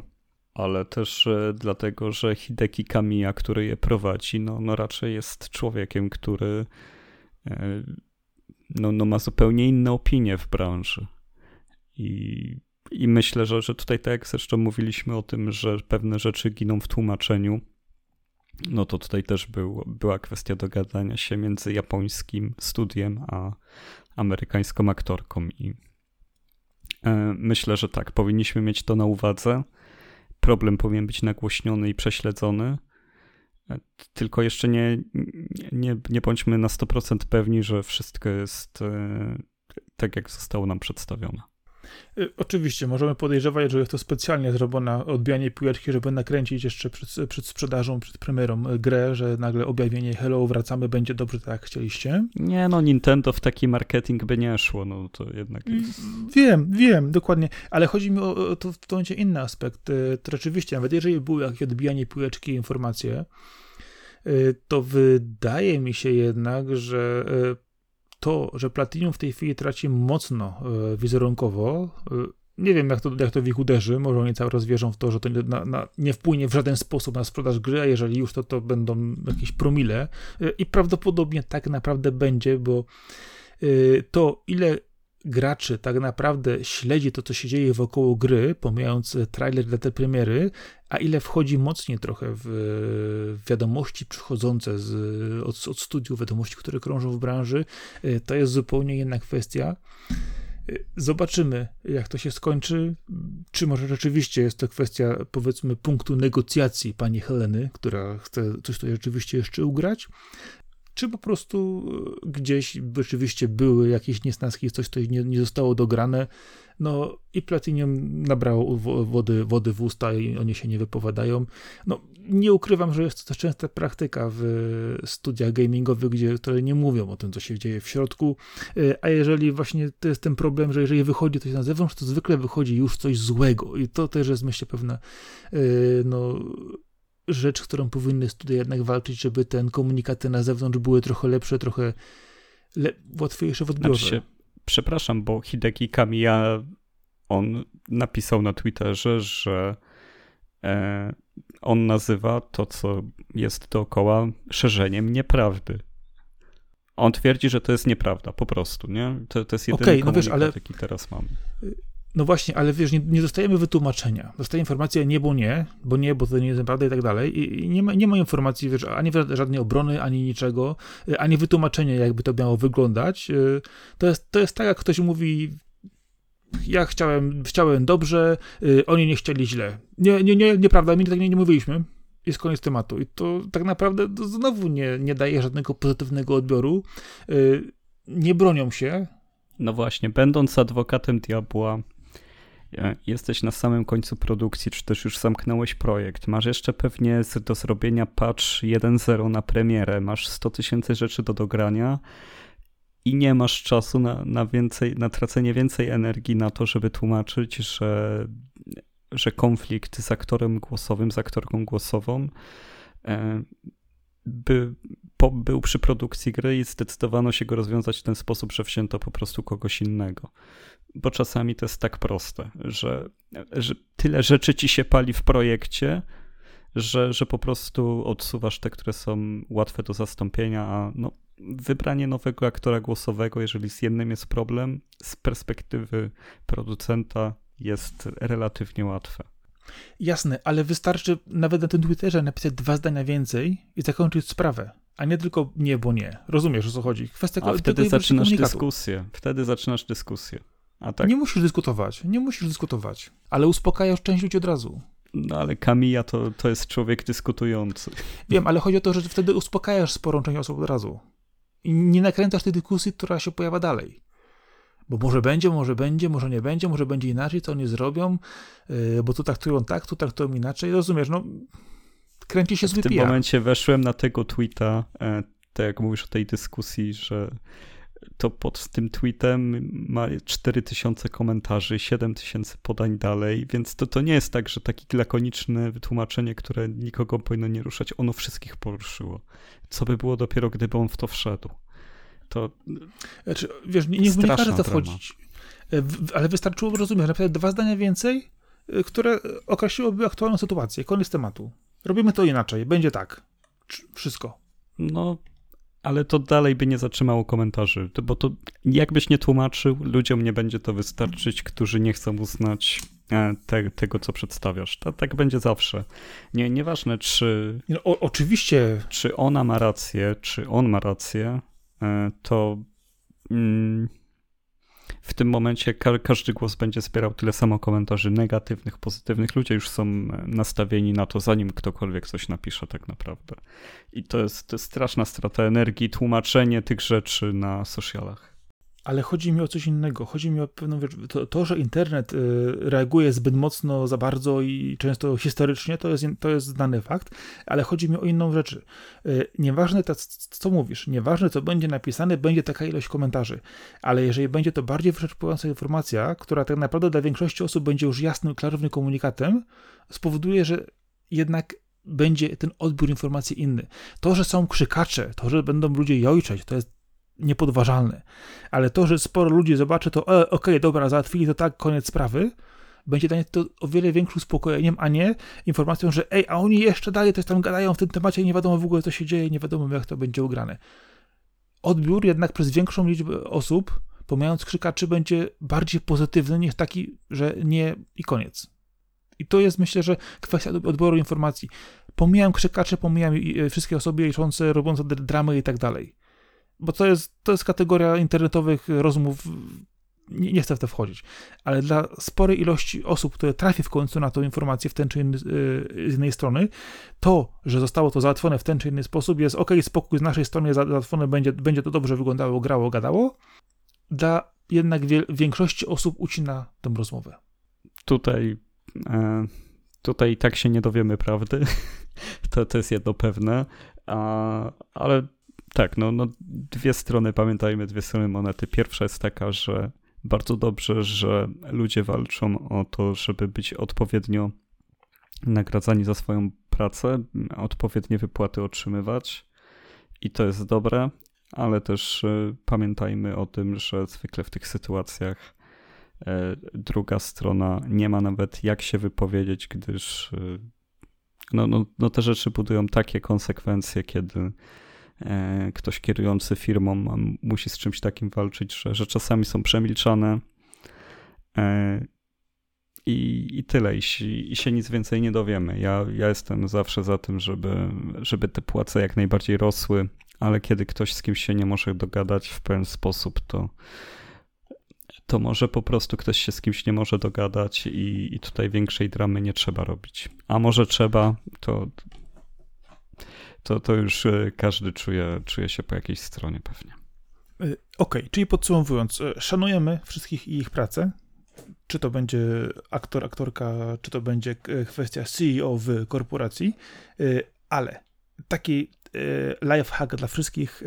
[SPEAKER 2] ale też e, dlatego, że Hideki Kamiya, który je prowadzi, no, no raczej jest człowiekiem, który no, no ma zupełnie inne opinie w branży. I, i myślę, że, że tutaj tak jak zresztą mówiliśmy o tym, że pewne rzeczy giną w tłumaczeniu, no to tutaj też był, była kwestia dogadania się między japońskim studiem a amerykańską aktorką i e, myślę, że tak, powinniśmy mieć to na uwadze. Problem powinien być nagłośniony i prześledzony, tylko jeszcze nie, nie, nie bądźmy na 100% pewni, że wszystko jest e, tak, jak zostało nam przedstawione.
[SPEAKER 1] Y, oczywiście, możemy podejrzewać, że jest to specjalnie zrobione odbijanie piłeczki, żeby nakręcić jeszcze przed, przed sprzedażą, przed premierą y, grę, że nagle objawienie hello, wracamy, będzie dobrze tak jak chcieliście.
[SPEAKER 2] Nie no, Nintendo w taki marketing by nie szło, no to jednak
[SPEAKER 1] mm, jest... Wiem, wiem, dokładnie, ale chodzi mi o, to w to inny aspekt. Y, to rzeczywiście, nawet jeżeli było jakieś odbijanie piłeczki informacje, to wydaje mi się jednak, że to, że Platinum w tej chwili traci mocno e, wizerunkowo, e, nie wiem, jak to, jak to w ich uderzy. Może oni cały czas wierzą w to, że to na, na, nie wpłynie w żaden sposób na sprzedaż gry, a jeżeli już, to to będą jakieś promile. E, I prawdopodobnie tak naprawdę będzie, bo to, ile graczy tak naprawdę śledzi to, co się dzieje wokoło gry, pomijając trailer dla tej premiery, a ile wchodzi mocniej trochę w wiadomości przychodzące z, od, od studiów, wiadomości, które krążą w branży, to jest zupełnie inna kwestia. Zobaczymy, jak to się skończy. Czy może rzeczywiście jest to kwestia, powiedzmy, punktu negocjacji pani Heleny, która chce coś tutaj rzeczywiście jeszcze ugrać, czy po prostu e, gdzieś rzeczywiście były jakieś niesnaski, coś, co nie, nie zostało dograne. No i Platinum nabrało wody, wody w usta i oni się nie wypowiadają. No nie ukrywam, że jest to częsta praktyka w studiach gamingowych, gdzie które nie mówią o tym, co się dzieje w środku, e, a jeżeli właśnie to jest ten problem, że jeżeli wychodzi coś na zewnątrz, to zwykle wychodzi już coś złego i to też jest myślę pewna e, no rzecz, którą powinny studia jednak walczyć, żeby te komunikaty na zewnątrz były trochę lepsze, trochę le łatwiejsze w odbiorze. Znaczy się,
[SPEAKER 2] przepraszam, bo Hideki Kamiya, on napisał na Twitterze, że e, on nazywa to, co jest dookoła, szerzeniem nieprawdy. On twierdzi, że to jest nieprawda, po prostu, nie? To, to jest jedyny okay, no wiesz, ale... jaki teraz mamy.
[SPEAKER 1] No właśnie, ale wiesz, nie, nie dostajemy wytłumaczenia. Dostaje informacja nie, bo nie, bo nie, bo to nie jest prawda i tak dalej. I, nie, ma, nie ma informacji, wiesz, ani żadnej obrony, ani niczego, y, ani wytłumaczenia, jakby to miało wyglądać. Y, to jest, to jest tak, jak ktoś mówi, ja chciałem, chciałem dobrze, y, oni nie chcieli źle. Nie, nie, nie, nieprawda, my tak nie, nie mówiliśmy. Jest koniec tematu. I to tak naprawdę to znowu nie, nie daje żadnego pozytywnego odbioru. Nie bronią się.
[SPEAKER 2] No właśnie, będąc adwokatem diabła, E, jesteś na samym końcu produkcji, czy też już zamknąłeś projekt, masz jeszcze pewnie do zrobienia patch 1.0 na premierę, masz 100 tysięcy rzeczy do dogrania i nie masz czasu na, na, więcej, na tracenie więcej energii na to, żeby tłumaczyć, że, że konflikt z aktorem głosowym, z aktorką głosową e, by, po, był przy produkcji gry i zdecydowano się go rozwiązać w ten sposób, że wzięto po prostu kogoś innego bo czasami to jest tak proste, że, że tyle rzeczy ci się pali w projekcie, że, że po prostu odsuwasz te, które są łatwe do zastąpienia, a no, wybranie nowego aktora głosowego, jeżeli z jednym jest problem, z perspektywy producenta jest relatywnie łatwe.
[SPEAKER 1] Jasne, ale wystarczy nawet na tym Twitterze napisać dwa zdania więcej i zakończyć sprawę, a nie tylko nie, bo nie. Rozumiesz o co chodzi?
[SPEAKER 2] Kwestia a wtedy zaczynasz dyskusję. Wtedy zaczynasz dyskusję.
[SPEAKER 1] Tak. Nie musisz dyskutować, nie musisz dyskutować, ale uspokajasz część ludzi od razu.
[SPEAKER 2] No ale Kamija to, to jest człowiek dyskutujący.
[SPEAKER 1] Wiem, ale chodzi o to, że wtedy uspokajasz sporą część osób od razu. I nie nakręcasz tej dyskusji, która się pojawia dalej. Bo może będzie, może będzie, może nie będzie, może będzie inaczej, co oni zrobią, yy, bo tu traktują tak, tu traktują inaczej. Rozumiesz, no kręci się zły
[SPEAKER 2] W tym momencie weszłem na tego tweeta, e, tak jak mówisz o tej dyskusji, że to pod tym tweetem ma 4000 komentarzy, 7000 podań dalej, więc to, to nie jest tak, że takie lakoniczne wytłumaczenie, które nikogo powinno nie ruszać, ono wszystkich poruszyło. Co by było dopiero, gdyby on w to wszedł? To
[SPEAKER 1] Znaczy, wiesz, nie, nie, każe to wchodzić. E, Ale wystarczyłoby, rozumiesz, napisać dwa zdania więcej, e, które określiłoby aktualną sytuację. Koniec tematu. Robimy to inaczej. Będzie tak. Wszystko.
[SPEAKER 2] No, ale to dalej by nie zatrzymało komentarzy, bo to jakbyś nie tłumaczył, ludziom nie będzie to wystarczyć, którzy nie chcą uznać e, te, tego, co przedstawiasz. To, tak będzie zawsze. Nie, nieważne, czy,
[SPEAKER 1] No, o, oczywiście
[SPEAKER 2] czy ona ma rację, czy on ma rację, e, to mm, w tym momencie ka każdy głos będzie zbierał tyle samo komentarzy negatywnych, pozytywnych. Ludzie już są e, nastawieni na to, zanim ktokolwiek coś napisze tak naprawdę. I to jest, to jest straszna strata energii, tłumaczenie tych rzeczy na socialach.
[SPEAKER 1] Ale chodzi mi o coś innego. Chodzi mi o pewną. To, to że internet y, reaguje zbyt mocno, za bardzo i często historycznie, to jest, to jest znany fakt, ale chodzi mi o inną rzecz. Y, nieważne, to, co mówisz, nieważne, co będzie napisane, będzie taka ilość komentarzy, ale jeżeli będzie to bardziej wyczerpująca informacja, która tak naprawdę dla większości osób będzie już jasnym, klarownym komunikatem, spowoduje, że jednak będzie ten odbiór informacji inny. To, że są krzykacze, to, że będą ludzie jojczeć, to jest niepodważalne. Ale to, że sporo ludzi zobaczy to, e, okej, dobra, załatwili to tak, koniec sprawy, będzie dla nich to o wiele większym uspokojeniem, a nie informacją, że ej, a oni jeszcze dalej coś tam gadają w tym temacie i nie wiadomo w ogóle, co się dzieje, nie wiadomo, jak to będzie ugrane. Odbiór jednak przez większą liczbę osób, pomijając krzykaczy, będzie bardziej pozytywny niż taki, że nie i koniec. I to jest, myślę, że kwestia odbioru informacji. Pomijam krzykacze, pomijam i wszystkie osoby jęczące, robiące dr- dramy i tak dalej bo to jest, to jest kategoria internetowych rozmów, nie, nie chcę w to wchodzić, ale dla sporej ilości osób, które trafi w końcu na tą informację w ten czy inny, y, z innej strony, to, że zostało to załatwione w ten czy inny sposób jest ok, spokój z naszej strony za- załatwione, będzie, będzie to dobrze wyglądało, grało, gadało, dla jednak wie, większości osób ucina tę rozmowę.
[SPEAKER 2] Tutaj, e, tutaj i tak się nie dowiemy prawdy. To, to jest jedno pewne. A, ale tak, no, no dwie strony, pamiętajmy, dwie strony monety. Pierwsza jest taka, że bardzo dobrze, że ludzie walczą o to, żeby być odpowiednio nagradzani za swoją pracę, odpowiednie wypłaty otrzymywać. I to jest dobre, ale też e, pamiętajmy o tym, że zwykle w tych sytuacjach e, druga strona nie ma nawet jak się wypowiedzieć, gdyż e, no, no, no te rzeczy budują takie konsekwencje, kiedy ktoś kierujący firmą musi z czymś takim walczyć, że, że czasami są przemilczane e, i, i tyle, I, i się nic więcej nie dowiemy. Ja, ja jestem zawsze za tym, żeby, żeby te płace jak najbardziej rosły, ale kiedy ktoś z kimś się nie może dogadać w pewien sposób, to, to może po prostu ktoś się z kimś nie może dogadać i, i tutaj większej dramy nie trzeba robić. A może trzeba, to, to, to już e, każdy czuje, czuje się po jakiejś stronie pewnie.
[SPEAKER 1] Y, Okej, czyli podsumowując, y, szanujemy wszystkich i ich pracę. Czy to będzie aktor, aktorka, czy to będzie kwestia CEO w korporacji, ale taki y, life hack dla wszystkich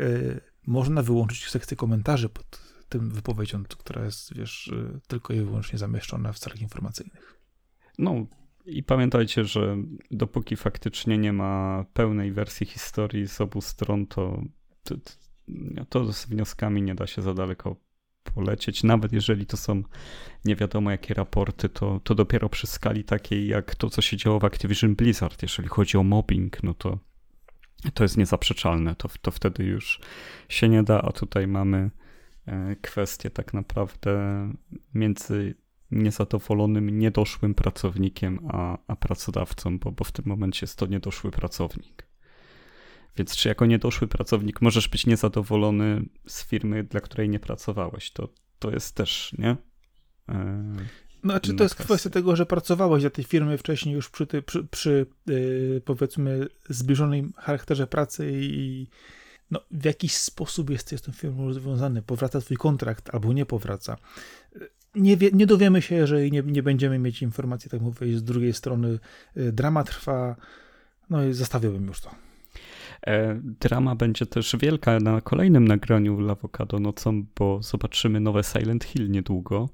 [SPEAKER 1] można wyłączyć sekcję komentarzy pod tym wypowiedzią, która jest, wiesz, tylko i wyłącznie zamieszczona w celach informacyjnych.
[SPEAKER 2] No i pamiętajcie, że dopóki faktycznie nie ma pełnej wersji historii z obu stron, to, to, to z wnioskami nie da się za daleko polecieć. Nawet jeżeli to są nie wiadomo jakie raporty, to, to dopiero przy skali takiej jak to, co się działo w Activision Blizzard, jeżeli chodzi o mobbing, no to to jest niezaprzeczalne. To, to wtedy już się nie da, a tutaj mamy e, kwestię tak naprawdę między niezadowolonym, niedoszłym pracownikiem, a, a pracodawcą, bo, bo w tym momencie jest to niedoszły pracownik. Więc czy jako niedoszły pracownik możesz być niezadowolony z firmy, dla której nie pracowałeś? To, to jest też, nie? E,
[SPEAKER 1] No, czy to jest
[SPEAKER 2] kwestia.
[SPEAKER 1] kwestia tego, że pracowałeś dla tej firmy wcześniej już przy, ty, przy, przy yy, powiedzmy zbliżonym charakterze pracy i no, w jakiś sposób jest z tą firmą rozwiązany, powraca twój kontrakt albo nie powraca. Nie, wie, nie dowiemy się, jeżeli nie, nie będziemy mieć informacji, tak mówię, z drugiej strony y, drama trwa, no i zostawiłbym już to.
[SPEAKER 2] E, drama będzie też wielka na kolejnym nagraniu Lawokado nocą, bo zobaczymy nowe Silent Hill niedługo.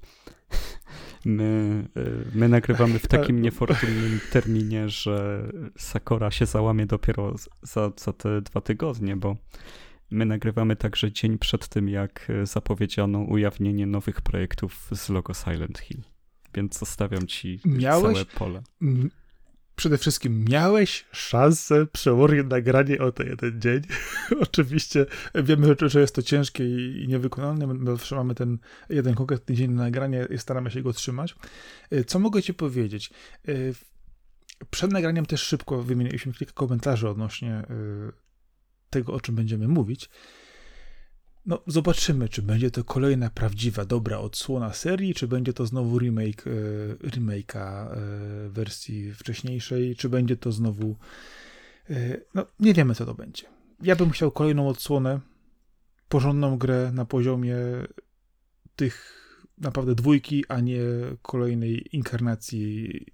[SPEAKER 2] My, e, my nagrywamy w takim niefortunnym terminie, że Sakora się załamie dopiero za, za te dwa tygodnie, bo my nagrywamy także dzień przed tym, jak zapowiedziano ujawnienie nowych projektów z logo Silent Hill. Więc zostawiam ci Miałeś, całe pole
[SPEAKER 1] przede wszystkim miałeś szansę przełożyć nagranie o ten jeden dzień. Oczywiście wiemy, że jest to ciężkie i niewykonalne. My zawsze mamy ten jeden konkretny dzień na nagranie i staramy się go trzymać. Y, co mogę ci powiedzieć? Y, przed nagraniem też szybko wymieniliśmy kilka komentarzy odnośnie tego, o czym będziemy mówić. No, zobaczymy, czy będzie to kolejna prawdziwa, dobra odsłona serii, czy będzie to znowu remake e, remake'a e, wersji wcześniejszej, czy będzie to znowu. E, no, nie wiemy, co to będzie. Ja bym chciał kolejną odsłonę, porządną grę na poziomie tych naprawdę dwójki, a nie kolejnej inkarnacji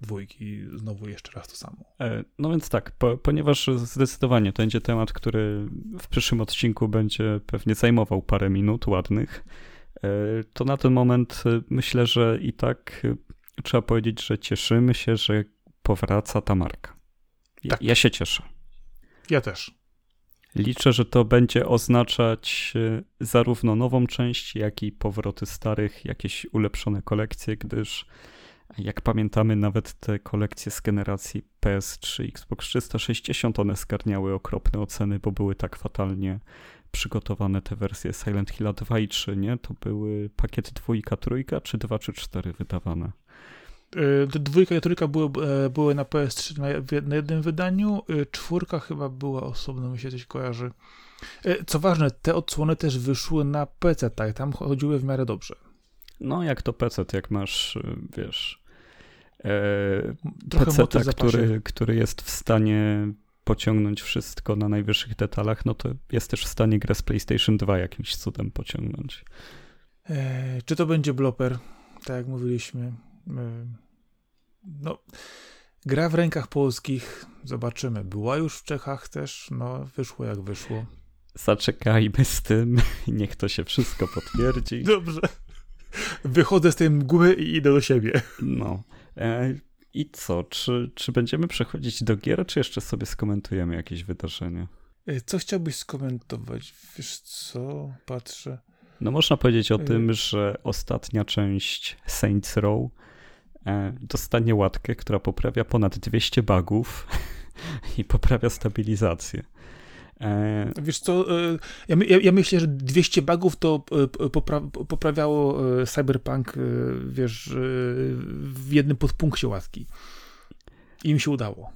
[SPEAKER 1] dwójki znowu jeszcze raz to samo.
[SPEAKER 2] E, no więc tak, po, ponieważ zdecydowanie to będzie temat, który w przyszłym odcinku będzie pewnie zajmował parę minut ładnych, e, to na ten moment e, myślę, że i tak trzeba powiedzieć, że cieszymy się, że powraca ta marka. Ja, tak. ja się cieszę.
[SPEAKER 1] Ja też.
[SPEAKER 2] Liczę, że to będzie oznaczać zarówno nową część, jak i powroty starych, jakieś ulepszone kolekcje, gdyż jak pamiętamy, nawet te kolekcje z generacji PS3, Xbox 360, one skarniały okropne oceny, bo były tak fatalnie przygotowane te wersje Silent Hill 2 i 3, nie? To były pakiety dwójka, trójka, czy dwa, czy cztery wydawane?
[SPEAKER 1] E, dwójka i trójka były, e, były na PS3 na, jednym wydaniu, e, czwórka chyba była osobno, mi się coś kojarzy. Co ważne, te odsłony też wyszły na PC, tak, tam chodziły w miarę dobrze.
[SPEAKER 2] No, jak to PC, jak masz, wiesz, e, PC, który, który jest w stanie pociągnąć wszystko na najwyższych detalach, no to jest też w stanie grę z PlayStation 2 jakimś cudem pociągnąć.
[SPEAKER 1] E, czy to będzie bloper, tak jak mówiliśmy. E, no, gra w rękach polskich, zobaczymy. Była już w Czechach też, no wyszło jak wyszło.
[SPEAKER 2] Zaczekajmy z tym, niech to się wszystko potwierdzi.
[SPEAKER 1] Dobrze. Wychodzę z tej mgły i idę do siebie.
[SPEAKER 2] No. E, I co? Czy, czy będziemy przechodzić do gier, czy jeszcze sobie skomentujemy jakieś wydarzenie?
[SPEAKER 1] E, co chciałbyś skomentować? Wiesz co? Patrzę.
[SPEAKER 2] No można powiedzieć o e, tym, że ostatnia część Saints Row dostanie łatkę, która poprawia ponad 200 bugów i poprawia stabilizację.
[SPEAKER 1] E, Wiesz co, e, ja, ja, ja, myślę, że 200 bugów to e, popra poprawiało Cyberpunk, wiesz, w jednym podpunkcie łatki. I im się udało.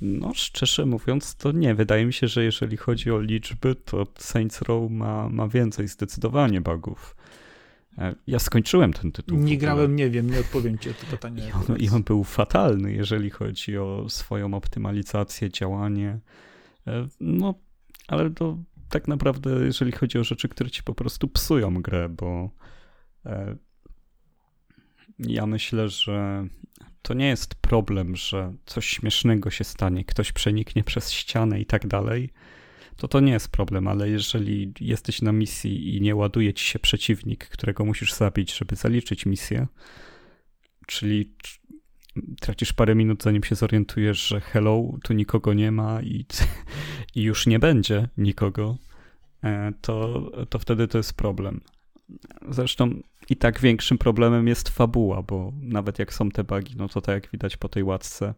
[SPEAKER 2] No, szczerze mówiąc, to nie. Wydaje mi się, że jeżeli chodzi o liczby, to Saints Row ma, ma więcej zdecydowanie bugów. Ja skończyłem ten tytuł.
[SPEAKER 1] Nie grałem, nie wiem, nie odpowiem ci to pytanie.
[SPEAKER 2] I on, I on był fatalny, jeżeli chodzi o swoją optymalizację, działanie. E, no, ale to tak naprawdę, jeżeli chodzi o rzeczy, które ci po prostu psują grę, bo e, ja myślę, że to nie jest problem, że coś śmiesznego się stanie, ktoś przeniknie przez ścianę i tak dalej. To to nie jest problem, ale jeżeli jesteś na misji i nie ładuje ci się przeciwnik, którego musisz zabić, żeby zaliczyć misję, czyli tracisz parę minut, zanim się zorientujesz, że hello, tu nikogo nie ma i, i już nie będzie nikogo, e, to, to wtedy to jest problem. Zresztą i tak większym problemem jest fabuła, bo nawet jak są te bugi, no to tak jak widać po tej łatce,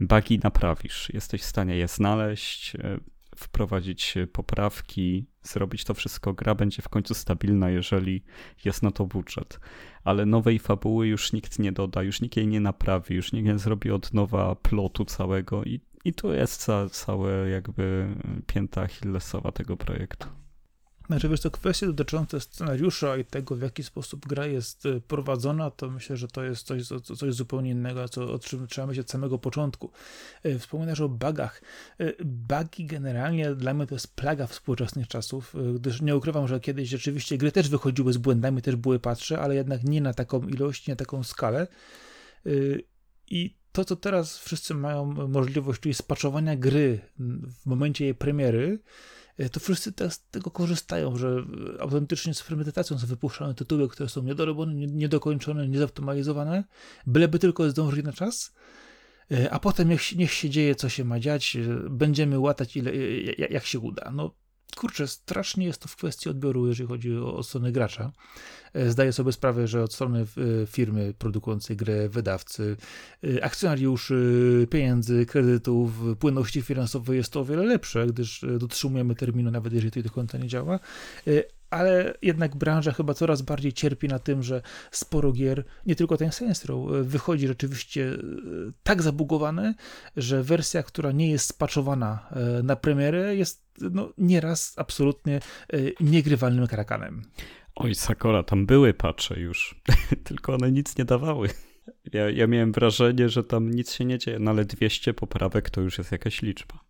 [SPEAKER 2] bugi naprawisz. Jesteś w stanie je znaleźć, e, wprowadzić poprawki, zrobić to wszystko. Gra będzie w końcu stabilna, jeżeli jest na to budżet. Ale nowej fabuły już nikt nie doda, już nikt jej nie naprawi, już nikt nie zrobi od nowa plotu całego i, i to jest ca, całe jakby pięta Achillesowa tego projektu.
[SPEAKER 1] Znaczy, wiesz, to kwestie dotyczące scenariusza i tego, w jaki sposób gra jest y, prowadzona, to myślę, że to jest coś, coś zupełnie innego, co, o czym trzeba myśleć od samego początku. Y, wspominasz o bugach. Y, bugi generalnie dla mnie to jest plaga współczesnych czasów, gdyż nie ukrywam, że kiedyś rzeczywiście gry też wychodziły z błędami, też były patrzy, ale jednak nie na taką ilość, nie na taką skalę. I to, co teraz wszyscy mają możliwość, czyli spaczowania gry w momencie jej premiery, to wszyscy teraz z tego korzystają, że autentycznie z premedytacją są wypuszczane tytuły, które są niedorobione, niedokończone, niezoptymalizowane, byleby tylko zdążyć na czas, e, a potem niech, niech się dzieje, co się ma dziać, e, będziemy łatać ile, jak się uda. No, kurczę, strasznie jest to w kwestii odbioru, jeżeli chodzi o, o stronę gracza. E, zdaję sobie sprawę, że od strony e, firmy produkującej grę, wydawcy, e, akcjonariuszy, pieniędzy, kredytów, płynności finansowej jest to o wiele lepsze, gdyż dotrzymujemy terminu, nawet jeżeli to do końca nie działa ale jednak branża chyba coraz bardziej cierpi na tym, że sporo gier, nie tylko ten Saints Row, wychodzi rzeczywiście tak zabugowane, że wersja, która nie jest spaczowana na premierę jest no, nieraz absolutnie niegrywalnym karakanem.
[SPEAKER 2] Oj, Sakora, tam były pacze już, tylko one nic nie dawały. Ja, ja miałem wrażenie, że tam nic się nie dzieje, no ale 200 poprawek to już jest jakaś liczba.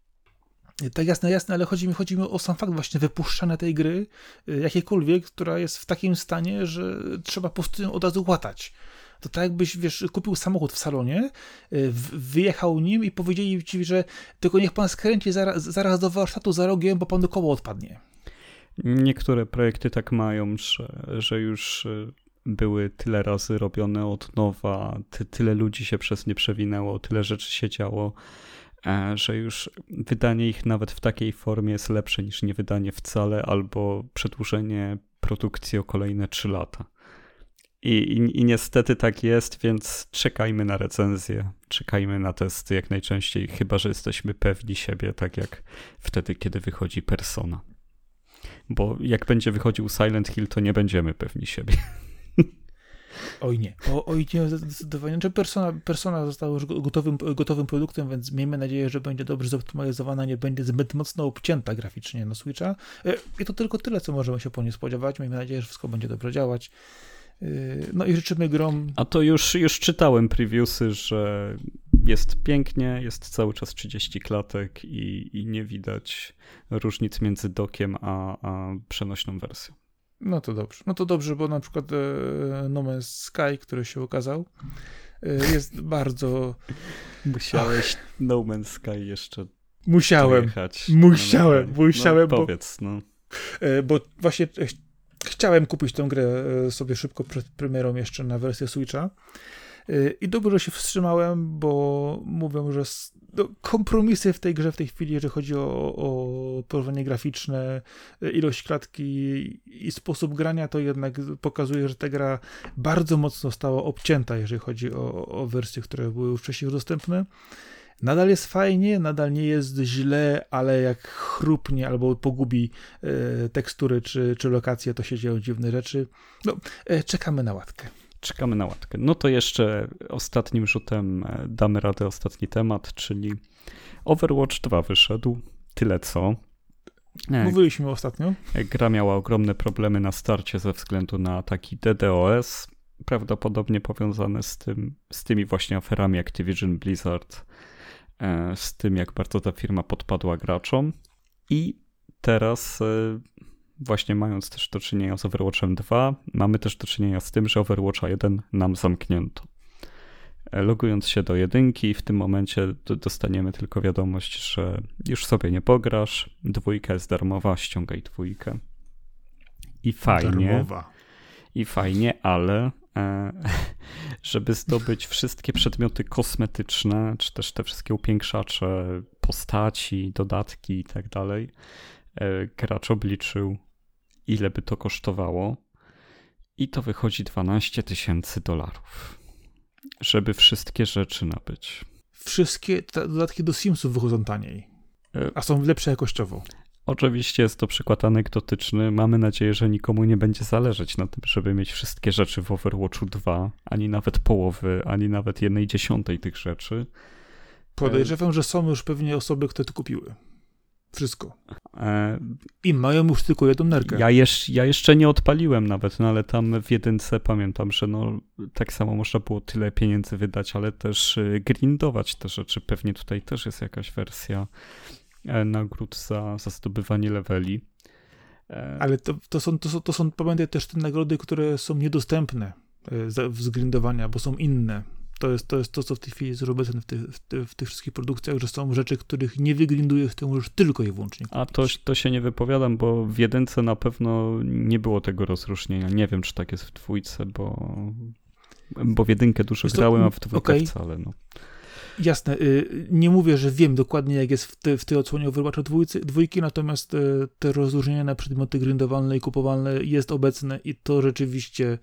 [SPEAKER 1] Tak, jasne, jasne, ale chodzi mi, chodzi mi o sam fakt właśnie wypuszczania tej gry, y, jakiejkolwiek, która jest w takim stanie, że trzeba po prostu ją od razu łatać. To tak jakbyś, wiesz, kupił samochód w salonie, y, wyjechał nim i powiedzieli ci, że tylko niech pan skręci zaraz, zaraz do warsztatu za rogiem, bo panu koło odpadnie.
[SPEAKER 2] Niektóre projekty tak mają, że, że już y, były tyle razy robione od nowa, ty, tyle ludzi się przez nie przewinęło, tyle rzeczy się działo, że już wydanie ich nawet w takiej formie jest lepsze niż nie wydanie wcale albo przedłużenie produkcji o kolejne 3 lata. I, i, I, niestety tak jest, więc czekajmy na recenzję, czekajmy na testy jak najczęściej, chyba że jesteśmy pewni siebie, tak jak wtedy, kiedy wychodzi persona bo jak będzie wychodził Silent Hill, to nie będziemy pewni siebie.
[SPEAKER 1] Oj nie, o, oj nie, zdecydowanie. Znaczy persona, persona została już gotowym, gotowym produktem, więc miejmy nadzieję, że będzie dobrze zoptymalizowana, nie będzie zbyt mocno obcięta graficznie na Switcha. E, I to tylko tyle, co możemy się po niej spodziewać. Miejmy nadzieję, że wszystko będzie dobrze działać. E, no i życzymy grom.
[SPEAKER 2] A to już, już czytałem previewsy, że jest pięknie, jest cały czas 30 klatek i, i nie widać różnic między dokiem a, a przenośną wersją.
[SPEAKER 1] No to dobrze. No to dobrze, bo na przykład e, No Man's Sky, który się ukazał, e, jest bardzo.
[SPEAKER 2] Musiałeś Ach. No Man's Sky jeszcze.
[SPEAKER 1] Musiałem. Musiałem, no, musiałem.
[SPEAKER 2] No, powiedz, bo, no.
[SPEAKER 1] E, bo właśnie chciałem kupić tę grę sobie szybko przed premierą jeszcze na wersję Switcha. Y, I dobrze, się wstrzymałem, bo mówią, że no, kompromisy w tej grze w tej chwili, jeżeli chodzi o, o porównanie graficzne, y, ilość klatki i sposób grania, to jednak pokazuje, że ta gra bardzo mocno została obcięta, jeżeli chodzi o, o wersje, które były już wcześniej dostępne. Nadal jest fajnie, nadal nie jest źle, ale jak chrupnie albo pogubi e, tekstury czy, czy lokacje, to się dzieją dziwne rzeczy. No, czekamy na łatkę.
[SPEAKER 2] Czekamy na łatkę. No to jeszcze ostatnim rzutem e, damy radę ostatni temat, czyli Overwatch 2 wyszedł. Tyle co.
[SPEAKER 1] E, Mówiliśmy ostatnio.
[SPEAKER 2] E, gra miała ogromne problemy na starcie ze względu na taki DDoS, prawdopodobnie powiązane z, tym, z tymi właśnie aferami Activision Blizzard, z tym jak bardzo ta firma podpadła graczom. I teraz właśnie mając też do czynienia z Overwatchem 2, mamy też do czynienia z tym, że Overwatcha 1 nam zamknięto. E, logując się do jedynki, w tym momencie dostaniemy tylko wiadomość, że już sobie nie pograsz, dwójka jest darmowa, ściągaj dwójkę. I fajnie. Darmowa. I fajnie, ale e, żeby zdobyć wszystkie przedmioty kosmetyczne, czy też te wszystkie upiększacze postaci, dodatki i tak dalej, gracz obliczył ile by to kosztowało. I to wychodzi 12 tysięcy dolarów, żeby wszystkie rzeczy nabyć.
[SPEAKER 1] Wszystkie dodatki do Simsów wychodzą taniej, e, a są lepsze jakościowo.
[SPEAKER 2] Oczywiście jest to przykład anegdotyczny. Mamy nadzieję, że nikomu nie będzie zależeć na tym, żeby mieć wszystkie rzeczy w Overwatchu 2, ani nawet połowy, ani nawet jednej dziesiątej tych rzeczy.
[SPEAKER 1] Podejrzewam, że są już pewnie osoby, które to kupiły. Wszystko.
[SPEAKER 2] E,
[SPEAKER 1] I mają już tylko jedną nerkę.
[SPEAKER 2] Ja, jesz, ja jeszcze nie odpaliłem nawet, no ale tam w jedynce pamiętam, że no tak samo można było tyle pieniędzy wydać, ale też y, grindować te rzeczy. Pewnie tutaj też jest jakaś wersja e, nagród za, za zdobywanie leveli. E,
[SPEAKER 1] Ale to, to, są, to, są, to są, pamiętaj, też te nagrody, które są niedostępne e, za- z grindowania, bo są inne. To jest, to jest to, co w tej chwili jest obecne w, tych w, tych- w tych wszystkich produkcjach, że są rzeczy, których nie wygrindujesz, ty możesz tylko i wyłącznie
[SPEAKER 2] A
[SPEAKER 1] kupić.
[SPEAKER 2] to, to się nie wypowiadam, bo w jedynce na pewno nie było tego rozróżnienia. Nie wiem, czy tak jest w dwójce, bo, bo w jedynkę dużo grałem, a w dwójkę
[SPEAKER 1] okej.
[SPEAKER 2] wcale. No.
[SPEAKER 1] Jasne, y, nie mówię, że wiem dokładnie, jak jest w, te, w tej odsłonie Overwatcha dwójcy, dwójki, natomiast y, te rozróżnienia na przedmioty grindowalne i kupowalne jest obecne i to rzeczywiście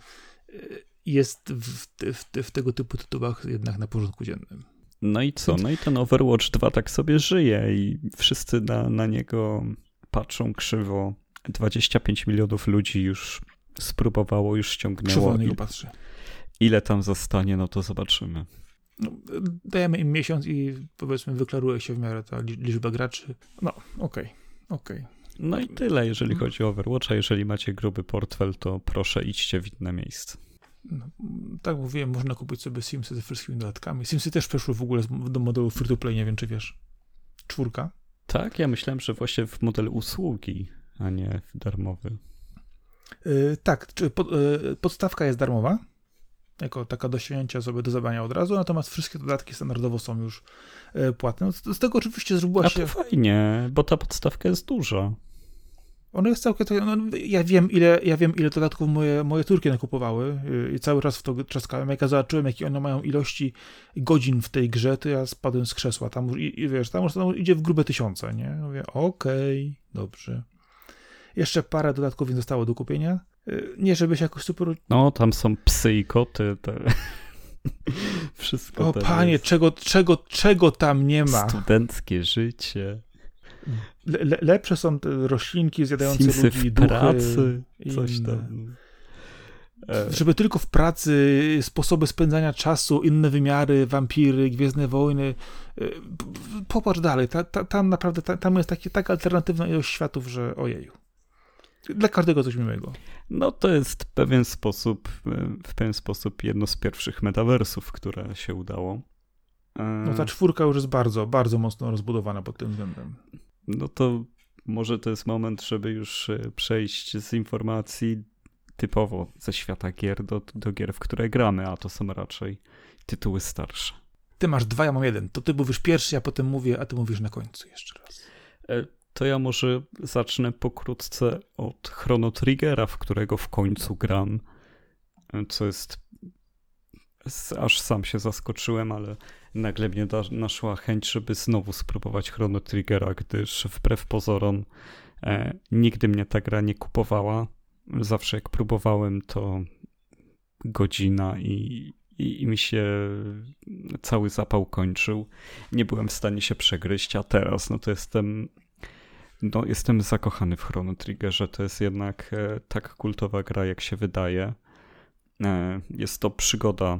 [SPEAKER 1] y, jest w, w, w tego typu tytułach jednak na porządku dziennym.
[SPEAKER 2] No i co? No i ten Overwatch 2 tak sobie żyje i wszyscy na, na niego patrzą krzywo. 25 milionów ludzi już spróbowało, już ściągnęło.
[SPEAKER 1] Krzywo na
[SPEAKER 2] I
[SPEAKER 1] niego patrzy.
[SPEAKER 2] ile tam zostanie, no to zobaczymy.
[SPEAKER 1] No, dajemy im miesiąc i powiedzmy wyklaruje się w miarę ta li- liczba graczy. No, okej, okej.
[SPEAKER 2] No i tyle, jeżeli chodzi o Overwatcha. Jeżeli macie gruby portfel, to proszę idźcie w inne miejsce.
[SPEAKER 1] No, tak mówiłem, można kupić sobie Simsy ze wszystkimi dodatkami. Simsy też przeszły w ogóle do modelu free to play, nie wiem czy wiesz. Czwórka.
[SPEAKER 2] Tak, ja myślałem, że właśnie w model usługi, a nie w darmowy.
[SPEAKER 1] Yy, tak, czy pod, yy, podstawka jest darmowa, jako taka do ściągnięcia sobie do zabrania od razu, natomiast wszystkie dodatki standardowo są już yy, płatne. No, z, z tego oczywiście zrobiła
[SPEAKER 2] A
[SPEAKER 1] się...
[SPEAKER 2] to fajnie, bo ta podstawka jest duża.
[SPEAKER 1] Ono jest całkiem... No, ja, wiem, ile, ja wiem, ile dodatków moje, moje córki nakupowały yy, i cały czas w to trzaskałem. Jak ja zobaczyłem, jakie one mają ilości godzin w tej grze, to ja spadłem z krzesła. Tam i, i wiesz, tam już tam idzie w grube tysiące, nie? Mówię, okej, dobrze. Jeszcze parę dodatków mi zostało do kupienia. Yy, Nie, żeby się jakoś super
[SPEAKER 2] No, tam są psy i koty, te... Wszystko
[SPEAKER 1] O panie,
[SPEAKER 2] jest.
[SPEAKER 1] czego, czego, czego tam nie ma?
[SPEAKER 2] Studenckie życie.
[SPEAKER 1] Le, le, lepsze są te roślinki zjadające
[SPEAKER 2] Simsy
[SPEAKER 1] ludzi,
[SPEAKER 2] w
[SPEAKER 1] duchy.
[SPEAKER 2] pracy, coś
[SPEAKER 1] inne.
[SPEAKER 2] tam. E,
[SPEAKER 1] Żeby tylko w pracy, sposoby spędzania czasu, inne wymiary, wampiry, Gwiezdne Wojny. P- Popatrz dalej, ta, ta, tam naprawdę, ta, tam jest takie, taka alternatywna ilość światów, że ojeju. Dla każdego coś miłego.
[SPEAKER 2] No to jest pewien sposób, e, w pewien sposób jedno z pierwszych metaversów, które się udało. E,
[SPEAKER 1] No ta czwórka już jest bardzo, bardzo mocno rozbudowana pod tym względem.
[SPEAKER 2] No to może to jest moment, żeby już e, przejść z informacji typowo ze świata gier do, do gier, w które gramy, a to są raczej tytuły starsze.
[SPEAKER 1] Ty masz dwa, ja mam jeden. To ty mówisz pierwszy, ja potem mówię, a ty mówisz na końcu jeszcze raz.
[SPEAKER 2] E, To ja może zacznę pokrótce od Chrono Triggera, w którego w końcu gram, e, co jest aż sam się zaskoczyłem, ale nagle mnie da, naszła chęć, żeby znowu spróbować Chrono Triggera, gdyż wbrew pozorom e, nigdy mnie ta gra nie kupowała. Zawsze jak próbowałem, to godzina i, i, i mi się cały zapał kończył. Nie byłem w stanie się przegryźć, a teraz no to jestem no, jestem zakochany w Chrono Triggerze. To jest jednak e, tak kultowa gra, jak się wydaje. E, jest to przygoda,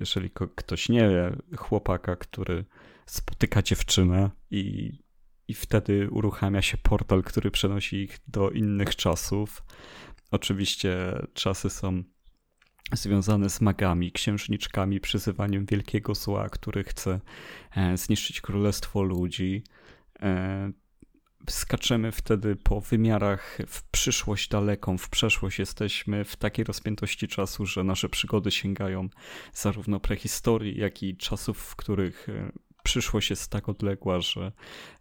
[SPEAKER 2] jeżeli ktoś nie wie, chłopaka, który spotyka dziewczynę i, i wtedy uruchamia się portal, który przenosi ich do innych czasów. Oczywiście czasy są związane z magami, księżniczkami, przyzywaniem wielkiego zła, który chce e, zniszczyć królestwo ludzi. Skaczemy wtedy po wymiarach w przyszłość daleką, w przeszłość jesteśmy w takiej rozpiętości czasu, że nasze przygody sięgają zarówno prehistorii, jak i czasów, w których e, przyszłość jest tak odległa, że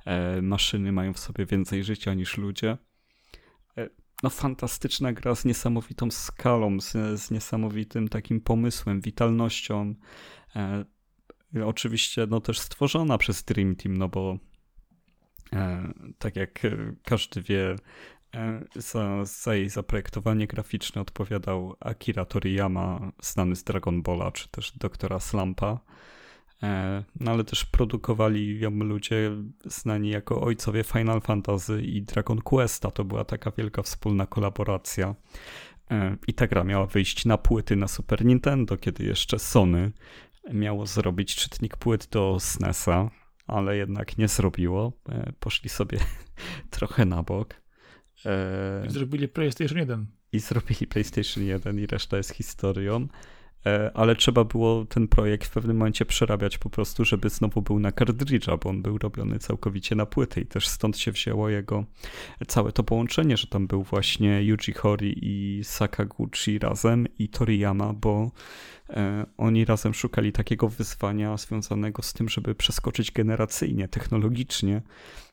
[SPEAKER 2] e, maszyny mają w sobie więcej życia niż ludzie. E, No, fantastyczna gra z niesamowitą skalą, z, z niesamowitym takim pomysłem, witalnością. Oczywiście, no też stworzona przez Dream Team, no bo tak jak e, każdy wie, e, za, za jej zaprojektowanie graficzne odpowiadał Akira Toriyama, znany z Dragon Balla, czy też doktora Slampa. E, No ale też produkowali ją ludzie znani jako ojcowie Final Fantasy i Dragon Questa. To była taka wielka wspólna kolaboracja. E, I ta gra miała wyjść na płyty na Super Nintendo, kiedy jeszcze Sony miało zrobić czytnik płyt do SNESa. Ale jednak nie zrobiło. E, poszli sobie trochę na bok.
[SPEAKER 1] I zrobili PlayStation 1.
[SPEAKER 2] I zrobili PlayStation 1 i reszta jest historią. E, ale trzeba było ten projekt w pewnym momencie przerabiać po prostu, żeby znowu był na kartridża, bo on był robiony całkowicie na płyty i też stąd się wzięło jego całe to połączenie, że tam był właśnie Yuji Horii i Sakaguchi razem i Toriyama, bo e, oni razem szukali takiego wyzwania związanego z tym, żeby przeskoczyć generacyjnie, technologicznie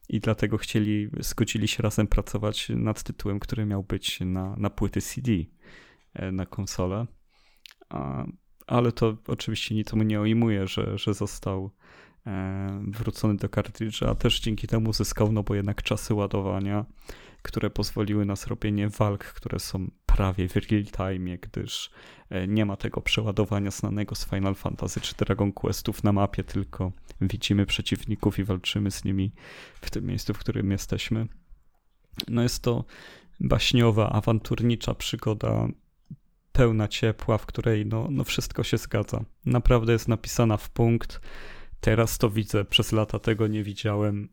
[SPEAKER 2] i dlatego chcieli, zgodzili się razem pracować nad tytułem, który miał być na, na płyty CD, e, na konsolę ale to oczywiście nic mu nie ujmuje, że, że został e, wrócony do kartridża, a też dzięki temu zyskał, no bo jednak czasy ładowania, które pozwoliły na zrobienie walk, które są prawie w real time, gdyż e, nie ma tego przeładowania znanego z Final Fantasy czy Dragon Questów na mapie, tylko widzimy przeciwników i walczymy z nimi w tym miejscu, w którym jesteśmy. No jest to baśniowa, awanturnicza przygoda pełna ciepła, w której no, no wszystko się zgadza. Naprawdę jest napisana w punkt. Teraz to widzę, przez lata tego nie widziałem.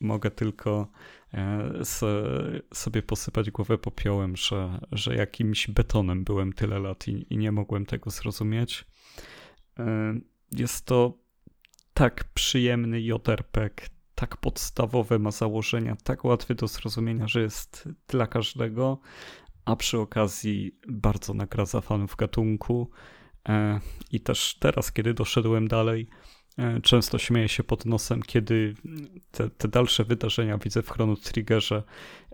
[SPEAKER 2] mogę tylko e, sobie posypać głowę popiołem, że, że jakimś betonem byłem tyle lat i, i nie mogłem tego zrozumieć. E, jest to tak przyjemny JRPG, tak podstawowe ma założenia, tak łatwy do zrozumienia, że jest dla każdego, a przy okazji bardzo nagradza fanów gatunku. E, I też teraz, kiedy doszedłem dalej, e, często śmieję się pod nosem, kiedy te, te dalsze wydarzenia widzę w Chrono Triggerze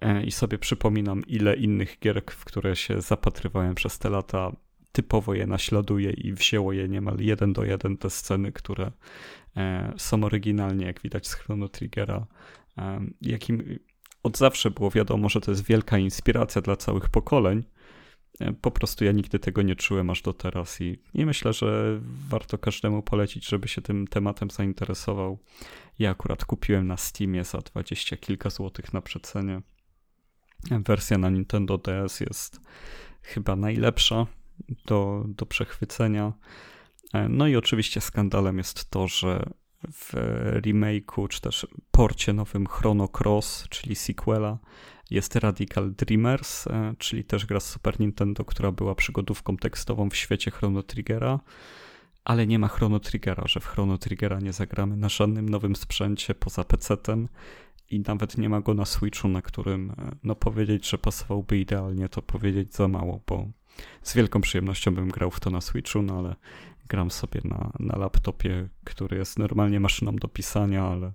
[SPEAKER 2] e, i sobie przypominam, ile innych gier, w które się zapatrywałem przez te lata, typowo je naśladuje i wzięło je niemal jeden do jeden te sceny, które są oryginalnie, jak widać z Chrono Triggera. Jakim, od zawsze było wiadomo, że to jest wielka inspiracja dla całych pokoleń. E, po prostu ja nigdy tego nie czułem aż do teraz i, i myślę, że warto każdemu polecić, żeby się tym tematem zainteresował. Ja akurat kupiłem na Steamie za dwadzieścia kilka złotych na przecenie. Wersja na Nintendo DS jest chyba najlepsza do, do przechwycenia. E, no i oczywiście skandalem jest to, że w remake'u, czy też porcie nowym Chrono Cross, czyli sequela, jest Radical Dreamers, e, czyli też gra z Super Nintendo, która była przygodówką tekstową w świecie Chrono Triggera, ale nie ma Chrono Triggera, że w Chrono Triggera nie zagramy na żadnym nowym sprzęcie poza PC-tem i nawet nie ma go na Switchu, na którym, e, no powiedzieć, że pasowałby idealnie, to powiedzieć za mało, bo z wielką przyjemnością bym grał w to na Switchu, no ale gram sobie na, na laptopie, który jest normalnie maszyną do pisania, ale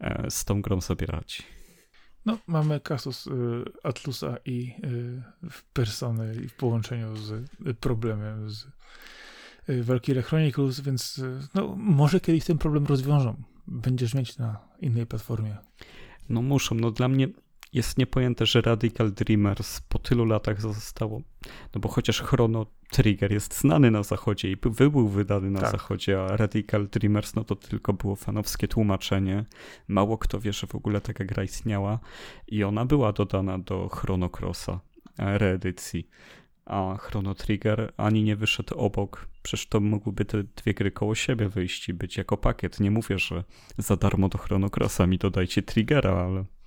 [SPEAKER 2] e, z tą grą sobie radzi.
[SPEAKER 1] No, mamy kasus y, Atlusa i y, persony i w połączeniu z y, problemem z y, Valkyrie Chronicles, więc y, no, może kiedyś ten problem rozwiążą. Będziesz mieć na innej platformie.
[SPEAKER 2] No muszą. No dla mnie jest niepojęte, że Radical Dreamers po tylu latach zostało, no bo chociaż Chrono Trigger jest znany na zachodzie i był wydany na tak. zachodzie, a Radical Dreamers no to tylko było fanowskie tłumaczenie. Mało kto wie, że w ogóle taka gra istniała i ona była dodana do Chrono Crossa reedycji. A Chrono Trigger ani nie wyszedł obok. Przecież to mogłyby te dwie gry koło siebie wyjść i być jako pakiet. Nie mówię, że za darmo do Chrono Crossa mi dodajcie Triggera, ale E,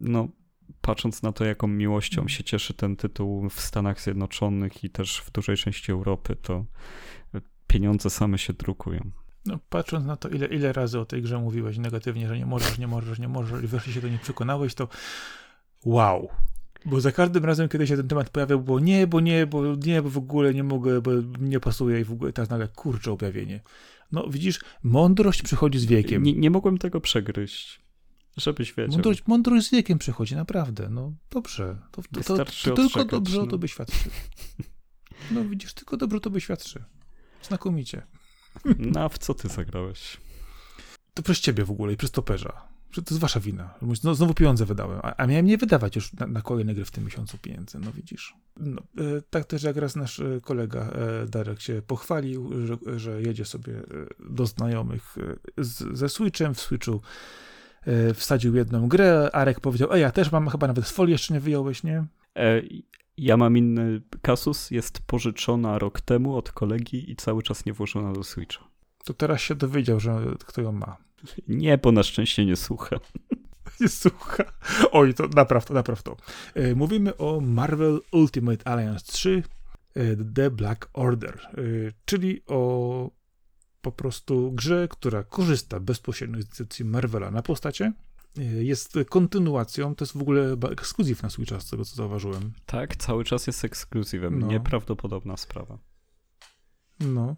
[SPEAKER 2] no, patrząc na to, jaką miłością się cieszy ten tytuł w Stanach Zjednoczonych i też w dużej części Europy, to pieniądze same się drukują.
[SPEAKER 1] No, patrząc na to, ile, ile razy o tej grze mówiłeś negatywnie, że nie możesz, nie możesz, nie możesz i wreszcie się do niej przekonałeś, to wow. Bo za każdym razem, kiedy się ten temat pojawiał, było nie, bo nie, bo nie, bo w ogóle nie mogę, bo nie pasuje i w ogóle teraz nagle kurczę objawienie. No widzisz, mądrość przychodzi z wiekiem.
[SPEAKER 2] Nie, nie mogłem tego przegryźć. Żebyś wiedział.
[SPEAKER 1] Mądrość, mądrość z wiekiem przychodzi, naprawdę. No dobrze. To, to, to, to tylko dobrze no. o tobie świadczy. No widzisz, tylko dobrze o tobie świadczy. Znakomicie.
[SPEAKER 2] No a w co ty zagrałeś?
[SPEAKER 1] To przez ciebie w ogóle i przez toperza. To jest wasza wina. No, znowu pieniądze wydałem, a, a miałem nie wydawać już na, na, kolejne gry w tym miesiącu pieniędzy, no widzisz. No, e, tak też jak raz nasz e, kolega e, Darek się pochwalił, że, że jedzie sobie e, do znajomych e, z, ze Switchem w Switchu wsadził jedną grę, Arek powiedział, ej, ja też mam, chyba nawet folię jeszcze nie wyjąłeś, nie?
[SPEAKER 2] E, ja mam inny kasus, jest pożyczona rok temu od kolegi i cały czas nie włożona do Switcha.
[SPEAKER 1] To teraz się dowiedział, że kto ją ma.
[SPEAKER 2] Nie, bo na szczęście nie słucha.
[SPEAKER 1] Nie słucha. Oj, to naprawdę, naprawdę. E, mówimy o Marvel Ultimate Alliance 3 e, The Black Order, e, czyli o po prostu grze, która korzysta bezpośrednio z decyzji Marvela na postacie. Jest kontynuacją, to jest w ogóle ekskluzyw na swój czas, z tego co zauważyłem.
[SPEAKER 2] Tak, cały czas jest ekskluzywem. No. Nieprawdopodobna sprawa.
[SPEAKER 1] No,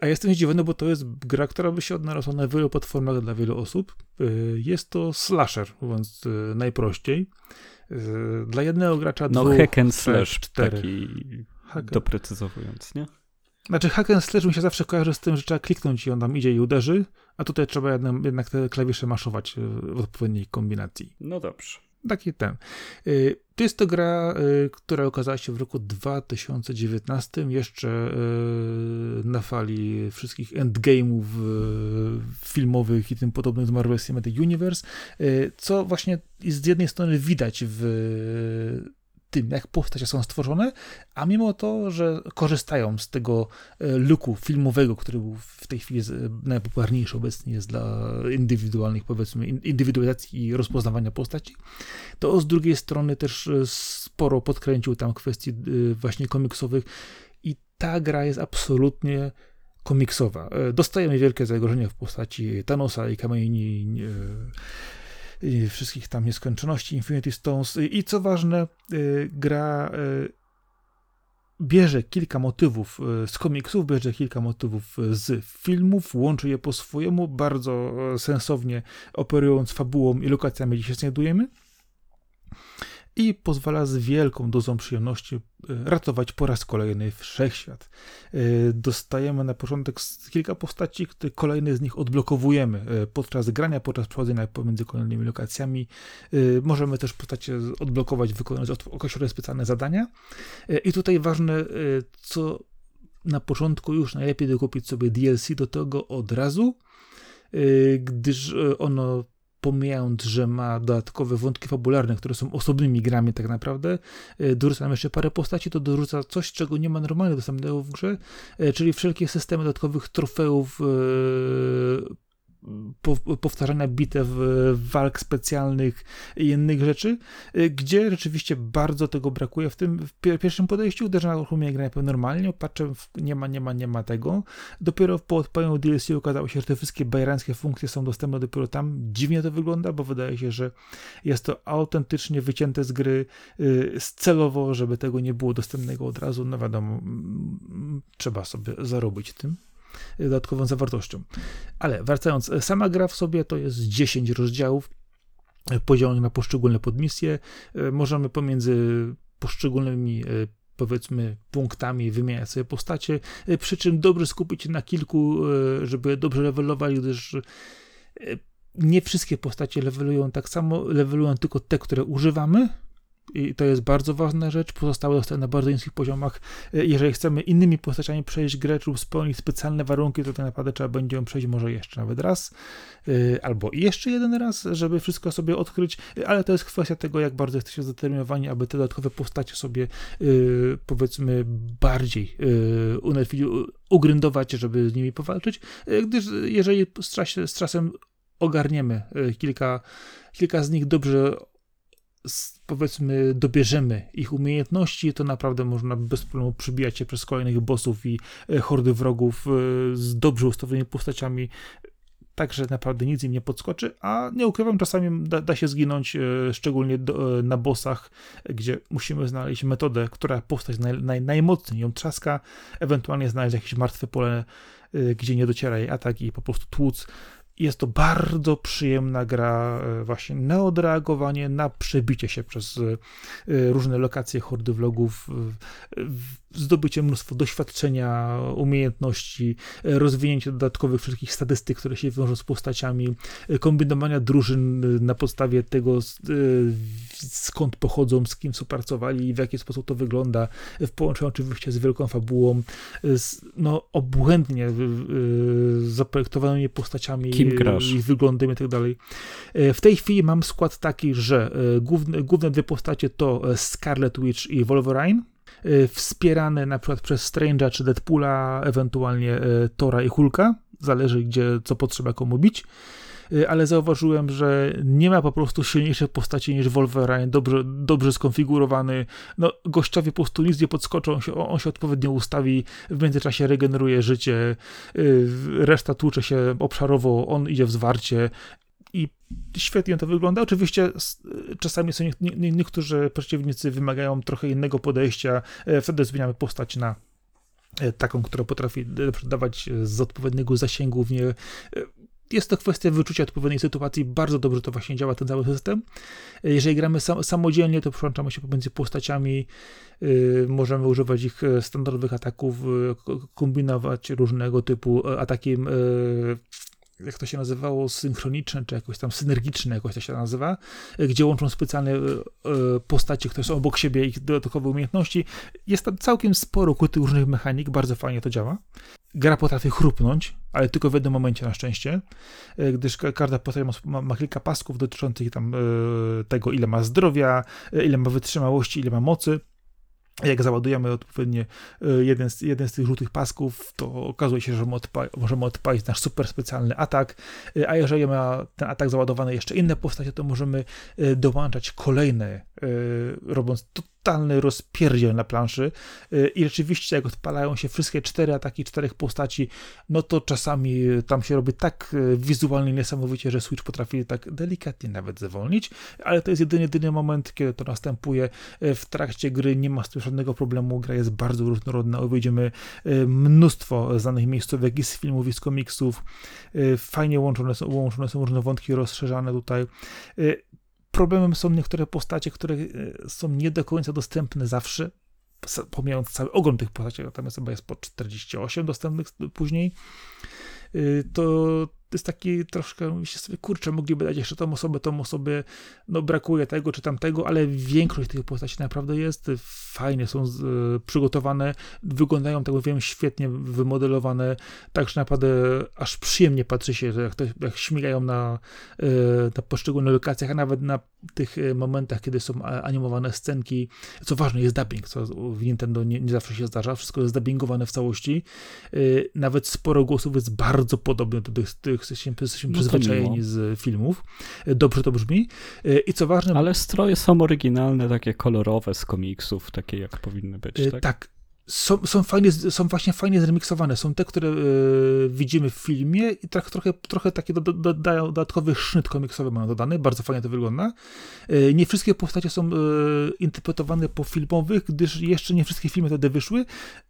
[SPEAKER 1] a jestem zdziwiony, bo to jest gra, która by się odnalazła na wielu platformach dla wielu osób. Jest to slasher, mówiąc najprościej. Dla jednego gracza
[SPEAKER 2] no,
[SPEAKER 1] dwóch,
[SPEAKER 2] hack and slash cztery. taki hack doprecyzowując, nie?
[SPEAKER 1] Znaczy hack and slash mi się zawsze kojarzy z tym, że trzeba kliknąć i on tam idzie i uderzy, a tutaj trzeba jednak te klawisze maszować w odpowiedniej kombinacji.
[SPEAKER 2] No dobrze.
[SPEAKER 1] Taki ten. Y, to jest to gra, y, która okazała się w roku 2019, jeszcze na fali wszystkich endgame'ów filmowych i tym podobnych z Marvel Cinematic Universe, co właśnie z jednej strony widać w tym, jak postacie są stworzone, a mimo to, że korzystają z tego e, luku filmowego, który w tej chwili najpopularniejszy obecnie jest dla indywidualnych, powiedzmy, indywidualizacji i rozpoznawania postaci, to z drugiej strony też e, sporo podkręcił tam kwestii e, właśnie komiksowych i ta gra jest absolutnie komiksowa. Dostajemy wielkie zagrożenia w postaci Thanosa i kamieni wszystkich tam nieskończoności Infinity Stones. I co ważne, y, gra y, bierze kilka motywów y, z komiksów, bierze kilka motywów z filmów, łączy je po swojemu, bardzo sensownie operując fabułą i lokacjami, gdzie się znajdujemy i pozwala z wielką dozą przyjemności e, ratować po raz kolejny wszechświat. E, dostajemy na początek kilka postaci, kolejne z nich odblokowujemy e, podczas grania, podczas przechodzenia pomiędzy kolejnymi lokacjami. Możemy też postacie odblokować, wykonując określone specjalne zadania. I tutaj ważne, co na początku już najlepiej dokupić sobie DLC do tego od razu, gdyż ono pomijając, że ma dodatkowe wątki fabularne, które są osobnymi grami tak naprawdę, e, dorzuca nam jeszcze parę postaci, to dorzuca coś, czego nie ma normalnie dostępnego w grze, e, czyli wszelkie systemy dodatkowych trofeów, e, powtarzania bitew, walk specjalnych i innych rzeczy, y, gdzie rzeczywiście bardzo tego brakuje. W tym w pierwszym podejściu uderzę na uruchomienie gry normalnie, patrzę, nie ma, nie ma, nie ma tego. Dopiero po odpaleniu DLC okazało się, że te wszystkie bajerańskie funkcje są dostępne dopiero tam. Dziwnie to wygląda, bo wydaje się, że jest to autentycznie wycięte z gry y, celowo, żeby tego nie było dostępnego od razu. No wiadomo, trzeba sobie zarobić tym dodatkową zawartością. Ale wracając, sama gra w sobie to jest 10 rozdziałów podzielonych na poszczególne podmisje. Możemy pomiędzy poszczególnymi powiedzmy punktami wymieniać sobie postacie, przy czym dobrze skupić się na kilku, żeby dobrze levelować, gdyż nie wszystkie postacie levelują tak samo, levelują tylko te, które używamy, i to jest bardzo ważna rzecz. Pozostałe zostały na bardzo niskich poziomach. E, jeżeli chcemy innymi postaciami przejść grę lub spełnić specjalne warunki, to tak naprawdę trzeba będzie ją przejść może jeszcze nawet raz, e, albo jeszcze jeden raz, żeby wszystko sobie odkryć, e, ale to jest kwestia tego, jak bardzo jesteście zdeterminowani, aby te dodatkowe postacie sobie powiedzmy bardziej ugruntować, żeby z nimi powalczyć, gdyż jeżeli z czasem ogarniemy kilka, kilka z nich dobrze powiedzmy dobierzemy ich umiejętności, to naprawdę można bez problemu przybijać się przez kolejnych bossów i e, hordy wrogów e, z dobrze ustawionymi postaciami. Także naprawdę nic im nie podskoczy, a nie ukrywam, czasami da, da się zginąć, e, szczególnie do, na bossach, gdzie musimy znaleźć metodę, która postać naj, naj, najmocniej ją trzaska, ewentualnie znaleźć jakieś martwe pole, gdzie nie dociera jej atak i po prostu tłuc jest to bardzo przyjemna gra, e, właśnie na odreagowanie, na przebicie się przez e, różne lokacje hordy vlogów, zdobycie mnóstwo doświadczenia, umiejętności, e, rozwinięcie dodatkowych wszystkich statystyk, które się wiążą z postaciami, kombinowania drużyn na podstawie tego, skąd pochodzą, z kim współpracowali i w jaki sposób to wygląda, w połączeniu oczywiście z wielką fabułą, z no, obłędnie zaprojektowanymi postaciami,
[SPEAKER 2] Kim grasz?
[SPEAKER 1] ich wyglądem i tak dalej. E, w tej chwili mam skład taki, że e, główne, główne dwie postacie to e, Scarlet Witch i Wolverine, wspierane na przykład przez Strange'a czy Deadpoola, ewentualnie Tora i Hulka. zależy gdzie, co potrzeba komu bić. Y, ale zauważyłem, że nie ma po prostu silniejszej postaci niż Wolverine, dobrze, dobrze skonfigurowany. No, gościowie po prostu nic nie podskoczą, on się, on się odpowiednio ustawi, w międzyczasie regeneruje życie, y, reszta tłucze się obszarowo, on idzie w zwarcie świetnie to wygląda. Oczywiście czasami są nie, nie, niektórzy przeciwnicy wymagają trochę innego podejścia, e, wtedy zmieniamy postać na e, taką, która potrafi dawać z odpowiedniego zasięgu w nie e, jest to kwestia wyczucia odpowiedniej sytuacji. Bardzo dobrze to właśnie działa ten cały system. Jeżeli gramy sam, samodzielnie, to przełączamy się pomiędzy postaciami, yy, możemy używać ich e, standardowych ataków, kombinować różnego typu e, ataki. Yy, jak to się nazywało, synchroniczne, czy jakoś tam synergiczne, jakoś to się nazywa, gdzie łączą specjalne postacie, które są obok siebie, ich dodatkowe umiejętności. Jest tam całkiem sporo kuty różnych mechanik, bardzo fajnie to działa. Gra potrafi chrupnąć, ale tylko w jednym momencie na szczęście, e, gdyż każda postać ma, ma, kilka pasków dotyczących tam e, tego, ile ma zdrowia, e, ile ma wytrzymałości, ile ma mocy. Jak załadujemy odpowiednio jeden z, jeden z tych żółtych pasków, to okazuje się, że możemy, odpa możemy odpalić nasz super specjalny atak, a jeżeli ma ten atak załadowany jeszcze inne postacie, to możemy dołączać kolejne, robiąc totalny rozpierdziel na planszy y, i rzeczywiście jak odpalają się wszystkie cztery ataki czterech postaci, no to czasami tam się robi tak y, wizualnie niesamowicie, że Switch potrafi tak delikatnie nawet zwolnić, ale to jest jedyny, jedyny moment, kiedy to następuje. Y, w trakcie gry nie ma z tym żadnego problemu, gra jest bardzo różnorodna, obejdziemy mnóstwo znanych miejscówek i z filmów, i z komiksów. Fajnie łączone są, łączone są różne wątki rozszerzane tutaj problemem są niektóre postacie, które e, są nie do końca dostępne zawsze, pomijając cały ogon tych postaci, natomiast chyba jest po 48 dostępnych później, y, to to jest taki troszkę, myślę sobie, kurczę, mogliby dać jeszcze tą osobę, tą osobę, no brakuje tego czy tamtego, ale większość tych postaci naprawdę jest, fajnie są z, przygotowane, wyglądają, tak powiem, świetnie wymodelowane, tak że naprawdę aż przyjemnie patrzy się, jak, to, jak śmigają na, e, na poszczególnych lokacjach, a nawet na tych e, momentach, kiedy są animowane scenki. Co ważne, jest dubbing, co w Nintendo nie, nie zawsze się zdarza, wszystko jest dubbingowane w całości. E, nawet sporo głosów jest bardzo podobnych do tych, tych jesteśmy, jesteśmy no przyzwyczajeni z filmów. Dobrze to brzmi. I co ważne...
[SPEAKER 2] Ale stroje są oryginalne, takie kolorowe z komiksów, takie jak powinny być, tak?
[SPEAKER 1] Tak, są, są, fajnie, są właśnie fajnie zremiksowane. Są te, które y, widzimy w filmie i tak trochę, trochę takie do, do, dodatkowy sznyt komiksowy mają dodany. Bardzo fajnie to wygląda. Y, nie wszystkie postacie są y, interpretowane po filmowych, gdyż jeszcze nie wszystkie filmy wtedy wyszły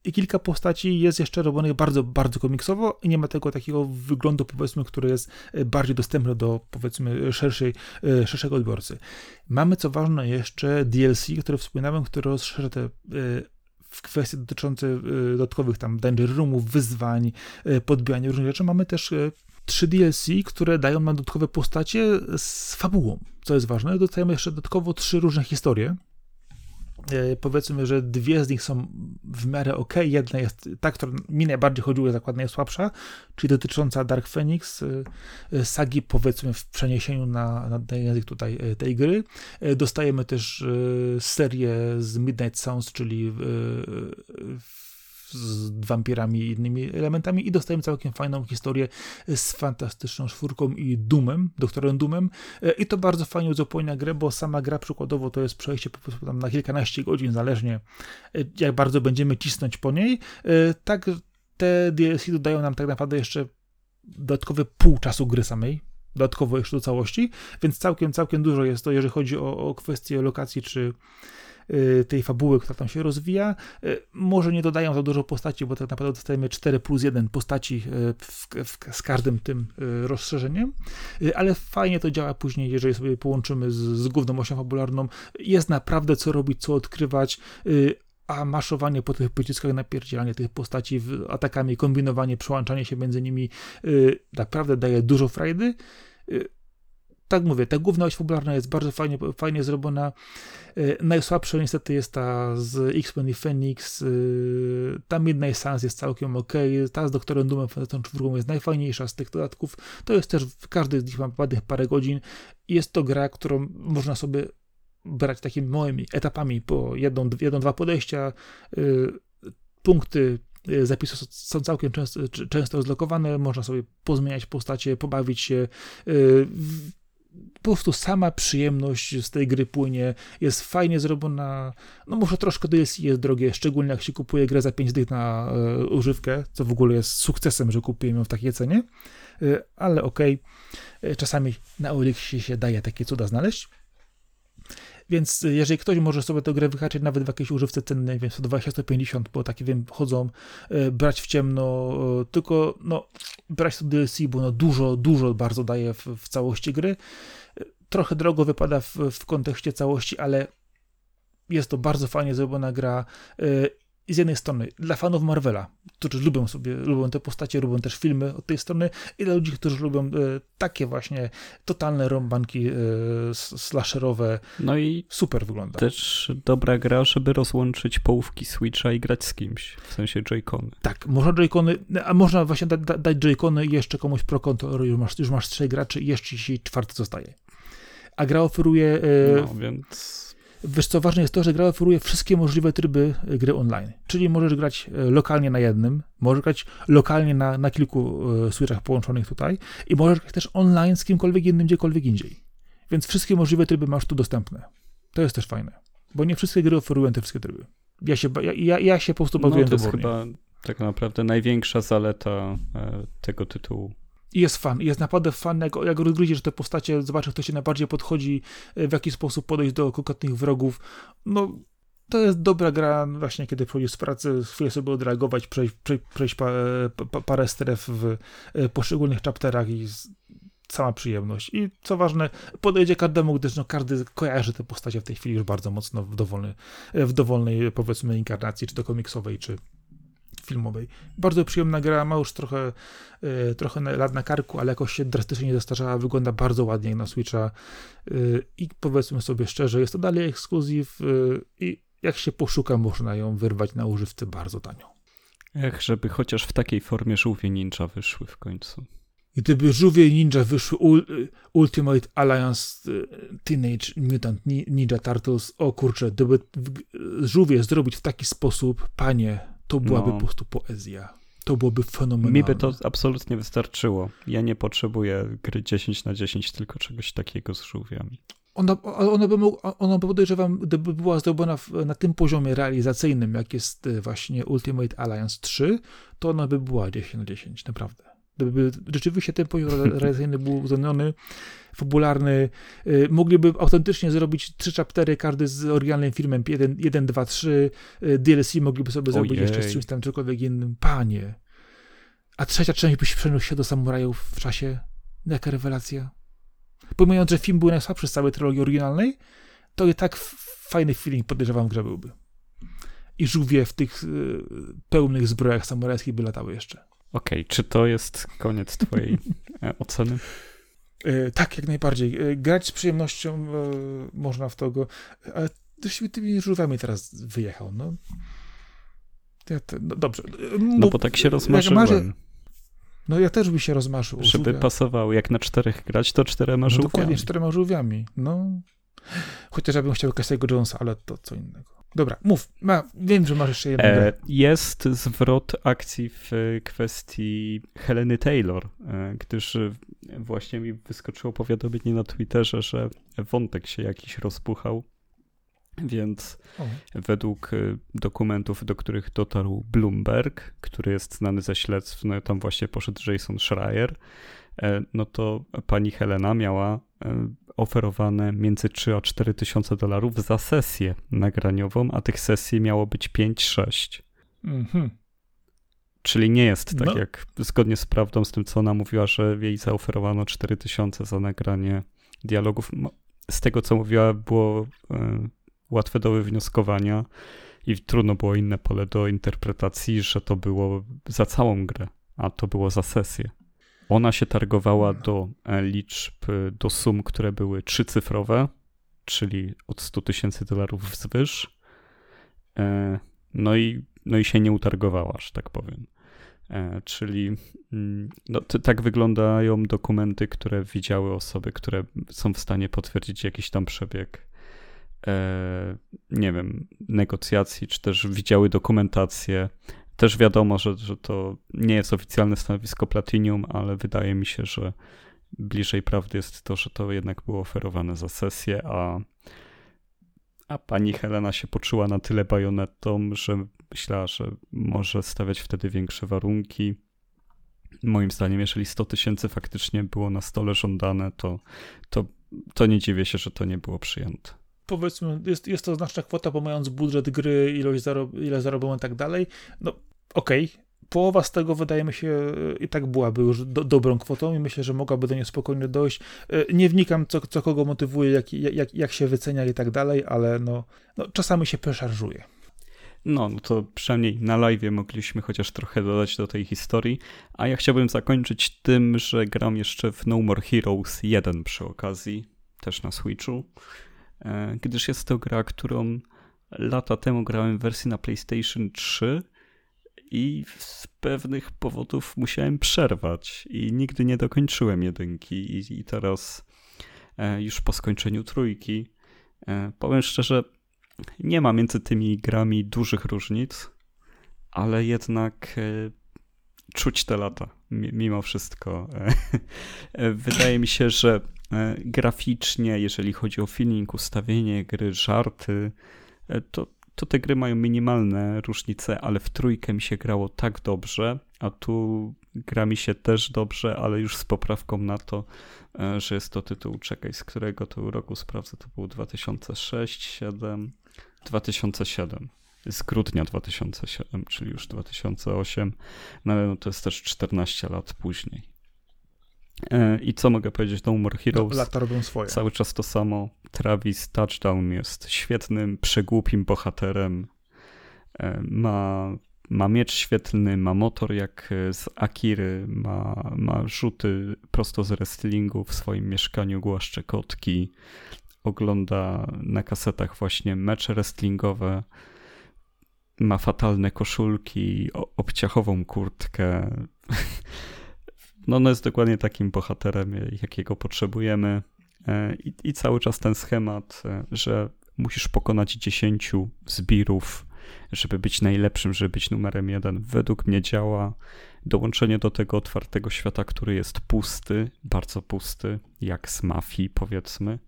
[SPEAKER 1] i kilka postaci jest jeszcze robionych bardzo, bardzo komiksowo i nie ma tego takiego wyglądu, powiedzmy, który jest bardziej dostępny do, powiedzmy, szerszej, szerszego odbiorcy. Mamy, co ważne, jeszcze DLC, które wspominałem, które rozszerza te w kwestie dotyczące y, dodatkowych tam danger roomów, wyzwań, y, podbijania różnych rzeczy, mamy też y, trzy DLC, które dają nam dodatkowe postacie z fabułą, co jest ważne. Dostajemy jeszcze dodatkowo trzy różne historie, powiedzmy, że dwie z nich są w miarę ok. Jedna jest ta, która mi najbardziej chodziła, zakład najsłabsza, czyli dotycząca Dark Phoenix, e, e, sagi powiedzmy w przeniesieniu na, na język tutaj tej gry. Dostajemy też serię z Midnight Sounds, czyli z wampirami i innymi elementami i dostajemy całkiem fajną historię z fantastyczną czwórką i Dumem, doktorem Dumem e, i to bardzo fajnie uzupełnia grę, bo sama gra przykładowo to jest przejście po prostu tam na kilkanaście godzin, zależnie e, jak bardzo będziemy cisnąć po niej, e, tak te DLC dodają nam tak naprawdę jeszcze dodatkowe pół czasu gry samej, dodatkowo jeszcze do całości, więc całkiem, całkiem dużo jest to, jeżeli chodzi o, o kwestie lokacji czy tej fabuły, która tam się rozwija. Y, może nie dodają za dużo postaci, bo tak naprawdę dostajemy 4 plus 1 postaci y, w, w, z każdym tym rozszerzeniem, ale fajnie to działa później, jeżeli sobie połączymy z, z główną osią fabularną. Jest naprawdę co robić, co odkrywać, a maszowanie po tych pociskach, napierdzielanie tych postaci atakami, kombinowanie, przełączanie się między nimi naprawdę daje dużo frajdy tak mówię, ta główna oś fabularna jest bardzo fajnie, fajnie zrobiona. E, najsłabsza niestety jest ta z X-Men i Phoenix. E, ta Midnight Suns jest całkiem ok. Ta z Doktorem Doomem Fantastyczną czwórką jest najfajniejsza z tych dodatków. To jest też, każdy z nich ma ładnych parę godzin. Jest to gra, którą można sobie brać takimi małymi etapami po jedną, jedną dwa podejścia, e, punkty zapisy są całkiem często, często zlokowane, można sobie pozmieniać postacie, pobawić się. Po prostu sama przyjemność z tej gry płynie, jest fajnie zrobiona, no może troszkę DLC jest drogie, szczególnie jak się kupuje grę za 5 dych na y, używkę, co w ogóle jest sukcesem, że kupiłem ją w takiej cenie, y, ale okej, okay. czasami na Elixie się daje takie cuda znaleźć. Więc y, jeżeli ktoś może sobie tę grę wyhaczyć nawet w jakiejś używce cennej, więc 120-150, bo takie wiem, chodzą, y, brać w ciemno, y, tylko no, brać to DLC, bo no dużo, dużo bardzo daje w, w całości gry. Trochę drogo wypada w, w kontekście całości, ale jest to bardzo fajnie zrobiona gra z jednej strony dla fanów Marvela, którzy lubią sobie, lubią te postacie, lubią też filmy od tej strony, i dla ludzi, którzy lubią e, takie właśnie totalne rąbanki e, slasherowe. No i super wygląda.
[SPEAKER 2] Też dobra gra, żeby rozłączyć połówki Switcha i grać z kimś, w sensie Joy-Cony.
[SPEAKER 1] Tak, można Joy-Cony, a można właśnie da, da, dać Joy-Cony jeszcze komuś pro konto, już masz, już masz trzech graczy i jeszcze ci czwarty zostaje. A gra oferuje...
[SPEAKER 2] E, no, więc
[SPEAKER 1] Wiesz co, ważne jest to, że gra oferuje wszystkie możliwe tryby e, gry online. Czyli możesz grać e, lokalnie na jednym, możesz grać lokalnie na, na kilku e, switchach połączonych tutaj i możesz grać też online z kimkolwiek innym, gdziekolwiek indziej. Więc wszystkie możliwe tryby masz tu dostępne. To jest też fajne, bo nie wszystkie gry oferują te wszystkie tryby. Ja się, ja, ja, ja się po prostu bawiłem
[SPEAKER 2] no, to jest chyba tak naprawdę największa zaleta tego tytułu.
[SPEAKER 1] Jest fan, jest naprawdę fan, jak, jak te postacie, zobaczysz, kto się najbardziej podchodzi, e, w jaki sposób podejść do konkretnych wrogów. No, to jest dobra gra właśnie, kiedy wchodzisz z pracy, chwilę sobie odreagować, przejść, przejść, przejść pa, pa, parę stref w e, poszczególnych chapterach i sama przyjemność. I co ważne, podejdzie każdemu, gdyż no, każdy kojarzy te postacie w tej chwili już bardzo mocno w, dowolny, w dowolnej, powiedzmy, inkarnacji, czy to komiksowej, czy, filmowej. Bardzo przyjemna gra, ma już trochę, y, trochę lat na karku, ale jakoś się drastycznie nie zestarzała, wygląda bardzo ładnie na Switcha y, i powiedzmy sobie szczerze, jest to dalej ekskluzyw y, i jak się poszuka, można ją wyrwać na używce bardzo tanio.
[SPEAKER 2] Ech, żeby chociaż w takiej formie żółwie ninja wyszły w końcu.
[SPEAKER 1] Gdyby żółwie ninja wyszły Ultimate Alliance Teenage Mutant Ninja Turtles, o kurczę, gdyby żółwie zrobić w taki sposób, panie, to byłaby no. po prostu poezja. To byłoby fenomenalne.
[SPEAKER 2] Mi by to absolutnie wystarczyło. Ja nie potrzebuję gry 10 na 10, tylko czegoś takiego z żółwiami.
[SPEAKER 1] Ona, ona, by, ona by podejrzewam, gdyby była zrobiona w, na tym poziomie realizacyjnym, jak jest e, właśnie Ultimate Alliance 3, to ona by była 10 na 10, naprawdę. Gdyby rzeczywiście ten poziom realizacyjny był uwzględniony, fabularny, y, mogliby autentycznie zrobić trzy chaptery, każdy z oryginalnym filmem 1, 1 2, 3, DLC mogliby sobie zrobić Ojej. jeszcze z czymś tam cokolwiek innym. Panie. A trzecia część by się przeniósł się do samurajów w czasie. Jaka rewelacja. Pomijając, że film był najsłabszy z całej trylogii oryginalnej, to i tak fajny feeling podejrzewam grze byłby. I żółwie w tych y, pełnych zbrojach samurajskich by latały jeszcze.
[SPEAKER 2] Okej, okay, czy to jest koniec twojej e, oceny?
[SPEAKER 1] E, tak, jak najbardziej. E, grać z przyjemnością można w to go. Ale też tymi żółwiami teraz wyjechał, no. Ja te, no dobrze.
[SPEAKER 2] no bo tak się rozmarzyłem.
[SPEAKER 1] No ja też by się rozmarzył.
[SPEAKER 2] Żeby żółwia. pasował, jak na czterech grać, to czterema no, żółwiami.
[SPEAKER 1] Dokładnie, czterema żółwiami. No. Chociaż ja bym chciał Casey'ego Jonesa, ale to co innego. Dobra, mów. Ma, wiem, że masz jeszcze jedną e,
[SPEAKER 2] Jest zwrot akcji w kwestii Heleny Taylor, e, gdyż właśnie mi wyskoczyło powiadomienie na Twitterze, że wątek się jakiś rozpuchał. Więc według e, dokumentów, do których dotarł Bloomberg, który jest znany ze śledztw, no tam właśnie poszedł Jason Schreier, e, no to pani Helena miała oferowane między 3 a 4 tysiące dolarów za sesję nagraniową, a tych sesji miało być 5-6. Mhm. Czyli nie jest tak no. jak zgodnie z prawdą, z tym co ona mówiła, że jej zaoferowano 4 tysiące za nagranie dialogów. Z tego co mówiła, było y, łatwe do wywnioskowania i trudno było inne pole do interpretacji, że to było za całą grę, a to było za sesję. Ona się targowała do e, liczb, do sum, które były trzycyfrowe, czyli od 100 tysięcy dolarów wzwyż. E, no i, no i się nie utargowała, że tak powiem. E, czyli mm, no, tak wyglądają dokumenty, które widziały osoby, które są w stanie potwierdzić jakiś tam przebieg, nie wiem, negocjacji, czy też widziały dokumentację też wiadomo, że, że to nie jest oficjalne stanowisko Platinum, ale wydaje mi się, że bliżej prawdy jest to, że to jednak było oferowane za sesję, a, a pani Helena się poczuła na tyle bajonetą, że myślała, że może stawiać wtedy większe warunki. Moim zdaniem, jeżeli 100 tysięcy faktycznie było na stole żądane, to, to, to nie dziwię się, że to nie było przyjęte
[SPEAKER 1] powiedzmy, jest, jest to znaczna kwota, pomając budżet gry, ilość zarob, ile zarobią i tak dalej. No, okej. Okay. Połowa z tego wydaje mi się i tak byłaby już do, dobrą kwotą i myślę, że mogłaby do niej spokojnie dojść. E, nie wnikam, co, co kogo motywuje, jak, jak, jak się wycenia i tak dalej, ale no, no czasami się przeszarżuje.
[SPEAKER 2] No, no to przynajmniej na live mogliśmy chociaż trochę dodać do tej historii. A ja chciałbym zakończyć tym, że gram jeszcze w No More Heroes 1 przy okazji, też na Switchu. E, gdyż jest to gra, którą lata temu grałem w wersji na PlayStation 3 i z pewnych powodów musiałem przerwać i nigdy nie dokończyłem jedynki i, i teraz e, już po skończeniu trójki e, powiem szczerze, nie ma między tymi grami dużych różnic, ale jednak czuć te lata mimo wszystko. Wydaje mi się, że E, graficznie, jeżeli chodzi o feeling, ustawienie gry, żarty, e, to, to te gry mają minimalne różnice, ale w trójkę mi się grało tak dobrze, a tu gra mi się też dobrze, ale już z poprawką na to, e, że jest to tytuł, czekaj, z którego to roku sprawdzę, to był 2006, 7, 2007 z grudnia 2007, czyli już 2008, no ale no to jest też 14 lat później. E, I co mogę powiedzieć, No More Heroes?
[SPEAKER 1] Lata robią swoje.
[SPEAKER 2] Cały czas to samo. Travis Touchdown jest świetnym, przegłupim bohaterem. E, ma, ma miecz świetlny, ma motor jak z Akiry, ma, ma rzuty prosto z wrestlingu w swoim mieszkaniu, głaszcze kotki, ogląda na kasetach właśnie mecze wrestlingowe, ma fatalne koszulki, obciachową kurtkę. No, on jest dokładnie takim bohaterem, jakiego potrzebujemy. E, I, I, cały czas ten schemat, e, że musisz pokonać 10 zbirów, żeby być najlepszym, żeby być numerem jeden, według mnie działa. Dołączenie do tego otwartego świata, który jest pusty, bardzo pusty, jak z mafii, powiedzmy,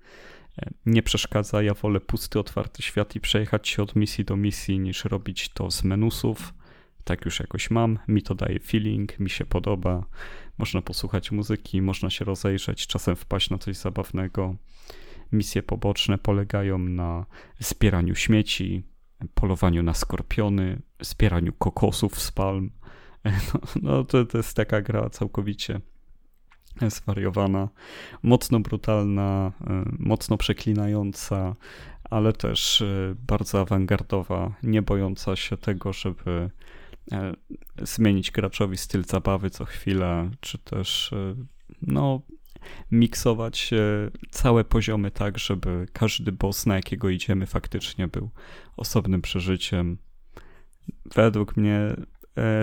[SPEAKER 2] e, nie przeszkadza. Ja wolę pusty, otwarty świat i przejechać się od misji do misji, niż robić to z menusów. Tak już jakoś mam, mi to daje feeling, mi się podoba. Można posłuchać muzyki, można się rozejrzeć, czasem wpaść na coś zabawnego. Misje poboczne polegają na zbieraniu śmieci, polowaniu na skorpiony, zbieraniu kokosów z palm. No, no to, to jest taka gra całkowicie zwariowana, mocno brutalna, e, mocno przeklinająca, ale też e, bardzo awangardowa, nie bojąca się tego, żeby zmienić graczowi styl zabawy co chwilę, czy też e, no, miksować całe poziomy tak, żeby każdy boss, na jakiego idziemy, faktycznie był osobnym przeżyciem. Według mnie E,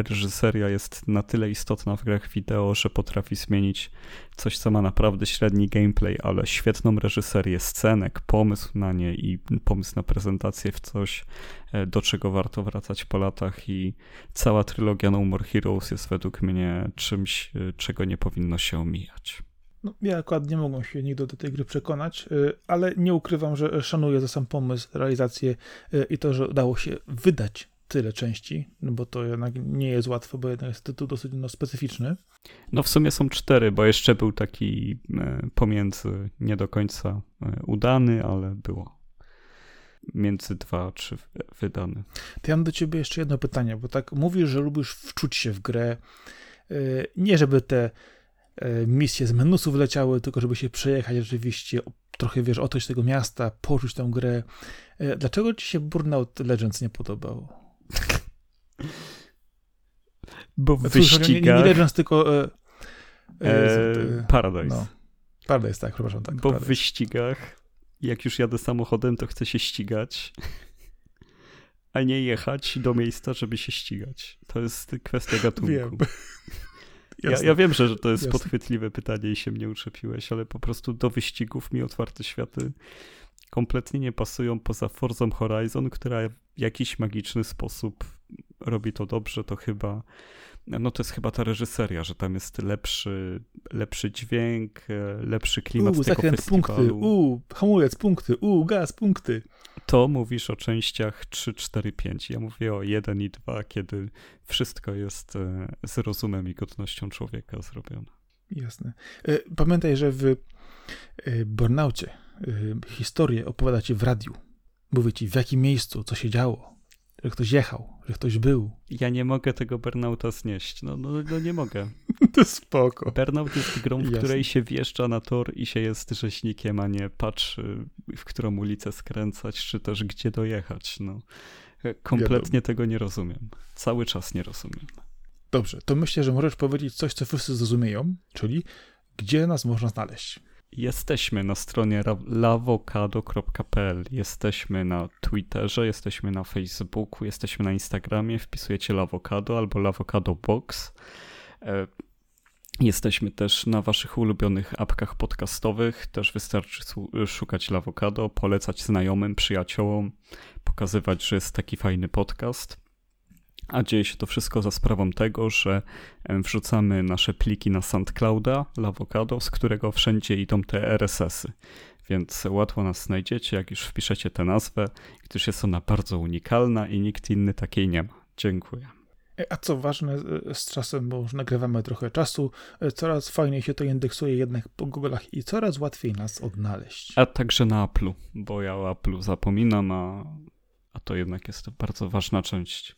[SPEAKER 2] reżyseria jest na tyle istotna w grach wideo, że potrafi zmienić coś, co ma naprawdę średni gameplay, ale świetną reżyserię scenek, pomysł na nie i pomysł na prezentację w coś, e, do czego warto wracać po latach i cała trylogia No More Heroes jest według mnie czymś, e, czego nie powinno się omijać.
[SPEAKER 1] No, ja akurat nie mogłem się nigdy do tej gry przekonać, ale nie ukrywam, że szanuję za sam pomysł, realizację i to, że udało się wydać tyle części, no bo to jednak nie jest łatwe, bo jednak jest tytuł dosyć no, specyficzny.
[SPEAKER 2] No w sumie są cztery, bo jeszcze był taki e, pomiędzy nie do końca e, udany, ale było między dwa, trzy wydany.
[SPEAKER 1] To ja mam do ciebie jeszcze jedno pytanie, bo tak mówisz, że lubisz wczuć się w grę. E, nie żeby te misje z menusów leciały, tylko żeby się przejechać rzeczywiście, trochę wiesz, otoć tego miasta, poczuć tę grę. Dlaczego ci się Burnout Legends nie podobało?
[SPEAKER 2] Bo w wyścigach... Nie,
[SPEAKER 1] nie Legends, tylko... E,
[SPEAKER 2] e, Paradise. No.
[SPEAKER 1] Paradise, tak, przepraszam. Tak,
[SPEAKER 2] Bo
[SPEAKER 1] Paradise.
[SPEAKER 2] w wyścigach, jak już jadę samochodem, to chcę się ścigać, a nie jechać do miejsca, żeby się ścigać. To jest kwestia gatunku.
[SPEAKER 1] Wiem.
[SPEAKER 2] Ja, ja, wiem, że, że to jest Jasne. podchwytliwe pytanie i się mnie uczepiłeś, ale po prostu do wyścigów mi otwarte światy kompletnie nie pasują poza Forzą Horizon, która w jakiś magiczny sposób robi to dobrze, to chyba no to jest chyba ta reżyseria, że tam jest lepszy, lepszy dźwięk, e, lepszy klimat
[SPEAKER 1] u,
[SPEAKER 2] tego
[SPEAKER 1] zakręt,
[SPEAKER 2] festiwalu.
[SPEAKER 1] punkty, u, hamulec, punkty, u, gaz, punkty.
[SPEAKER 2] To mówisz o częściach 3, 4, 5. Ja mówię o 1 i 2, kiedy wszystko jest e, z rozumem i godnością człowieka zrobione.
[SPEAKER 1] Jasne. E, pamiętaj, że w Burnaucie historię opowiada ci w radiu. Mówi ci w jakim miejscu, co się działo, że ktoś jechał, że ktoś był.
[SPEAKER 2] Ja nie mogę tego burnouta znieść. No, no, no nie mogę.
[SPEAKER 1] to spoko.
[SPEAKER 2] Burnout jest grą, w Jasne. której się wjeżdża na tor i się jest rzeźnikiem, a nie patrzy, w którą ulicę skręcać, czy też gdzie dojechać. No. Kompletnie tego nie rozumiem. Cały czas nie rozumiem.
[SPEAKER 1] Dobrze, to myślę, że możesz powiedzieć coś, co wszyscy zrozumieją, czyli gdzie nas można znaleźć.
[SPEAKER 2] Jesteśmy na stronie lavocado.pl, jesteśmy na Twitterze, jesteśmy na Facebooku, jesteśmy na Instagramie, wpisujecie Lavocado albo Lavocado Box. E, jesteśmy też na waszych ulubionych apkach podcastowych, też wystarczy szukać Lavocado, polecać znajomym, przyjaciołom, pokazywać, że jest taki fajny podcast. A dzieje się to wszystko za sprawą tego, że wrzucamy nasze pliki na SoundClouda, Lavocado, z którego wszędzie idą te RSS-y. Więc łatwo nas znajdziecie, jak już wpiszecie tę nazwę, gdyż jest ona bardzo unikalna i nikt inny takiej nie ma. Dziękuję.
[SPEAKER 1] E, a co ważne, e, z czasem, bo już nagrywamy trochę czasu, e, coraz fajniej się to indeksuje jednak po Google'ach i coraz łatwiej nas odnaleźć.
[SPEAKER 2] A także na Apple'u, bo ja o Apple'u zapominam, a, a to jednak jest bardzo ważna część.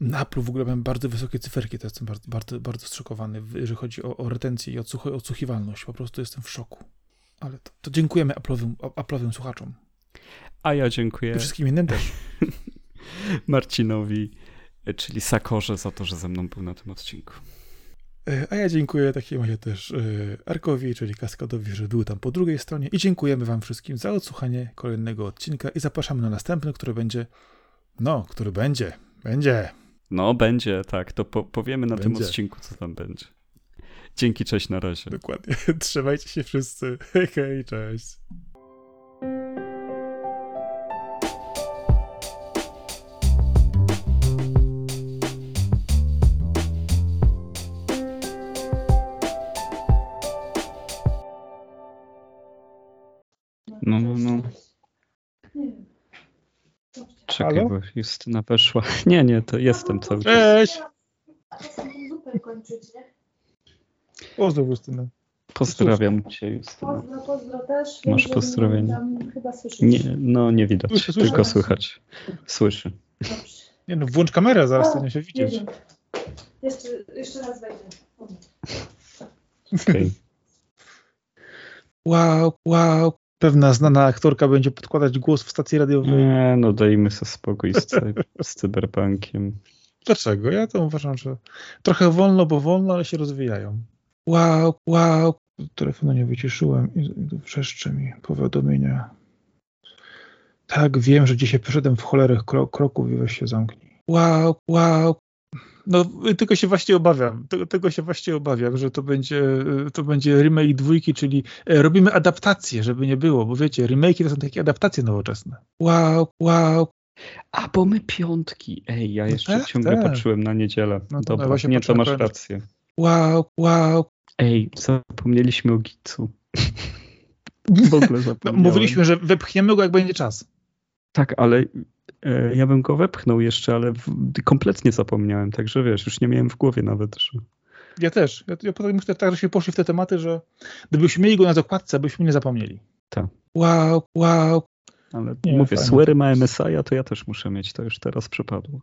[SPEAKER 1] Na Apple w ogóle mam bardzo wysokie cyferki, to jestem bardzo, bardzo, bardzo zszokowany, jeżeli chodzi o, o retencję i odsłuch odsłuchiwalność. Po prostu jestem w szoku. Ale to, to dziękujemy Apple'owym, Apple'owym słuchaczom.
[SPEAKER 2] A ja dziękuję.
[SPEAKER 1] I wszystkim innym też.
[SPEAKER 2] Marcinowi, czyli Sakorze, za to, że ze mną był na tym odcinku.
[SPEAKER 1] E, a ja dziękuję takiemu razie też e, Arkowi, czyli Kaskadowi, że był tam po drugiej stronie. I dziękujemy Wam wszystkim za odsłuchanie kolejnego odcinka i zapraszamy na następny, który będzie. No, który będzie. Będzie.
[SPEAKER 2] No, będzie, tak. To po powiemy na będzie. tym odcinku, co tam będzie. Dzięki, cześć, na razie.
[SPEAKER 1] Dokładnie. Trzymajcie się wszyscy. Hej, hej, cześć.
[SPEAKER 2] Czekaj, Halo? bo Justyna weszła. Nie, nie, to jestem cały czas.
[SPEAKER 1] Cześć! Pozdrow Justynę.
[SPEAKER 2] Pozdrawiam cię, Justyna.
[SPEAKER 3] Pozdro, pozdro też.
[SPEAKER 2] Masz pozdrowienie. Nie, no nie widać, słyszę, słyszę. tylko słychać. Słyszy.
[SPEAKER 1] Dobrze. Nie no, włącz kamerę, zaraz to nie się widzieć.
[SPEAKER 3] Jeszcze, jeszcze raz wejdę.
[SPEAKER 2] Okay.
[SPEAKER 1] Wow, wow, pewna znana aktorka będzie podkładać głos w stacji radiowej.
[SPEAKER 2] Nie, no dajmy sobie spokój z, z cyberpunkiem.
[SPEAKER 1] Dlaczego? Ja to uważam, że trochę wolno, bo wolno, ale się rozwijają. Wow, wow. Telefonu nie wyciszyłem i, wrzeszczy mi powiadomienia. Tak, wiem, że dzisiaj poszedłem w cholerę kroków i weź się zamknij. Wow, wow, no, tylko się właśnie obawiam. Tego, tego, się właśnie obawiam, że to będzie, to będzie remake dwójki, czyli e, robimy adaptację, żeby nie było, bo wiecie, remake'i to są takie adaptacje nowoczesne. Wow, wow.
[SPEAKER 2] A, bo my piątki. Ej, ja no jeszcze no tak, ciągle tak. patrzyłem na niedzielę. No Dobra, nie, to masz rację.
[SPEAKER 1] Wow, wow.
[SPEAKER 2] Ej, zapomnieliśmy o Gicu. w ogóle zapomniałem.
[SPEAKER 1] No, mówiliśmy, że wepchniemy go, jak będzie czas.
[SPEAKER 2] Tak, ale E, ja bym go wepchnął jeszcze, ale kompletnie zapomniałem, także wiesz, już nie miałem w głowie nawet. Że...
[SPEAKER 1] Ja też. Ja, ja potem myślę tak, że się poszli w te tematy, że gdybyśmy mieli go na zakładce, byśmy nie zapomnieli.
[SPEAKER 2] Tak.
[SPEAKER 1] Wow, wow.
[SPEAKER 2] Ale nie, mówię, Swery ma MSI, a to ja też muszę mieć, to już teraz przepadło.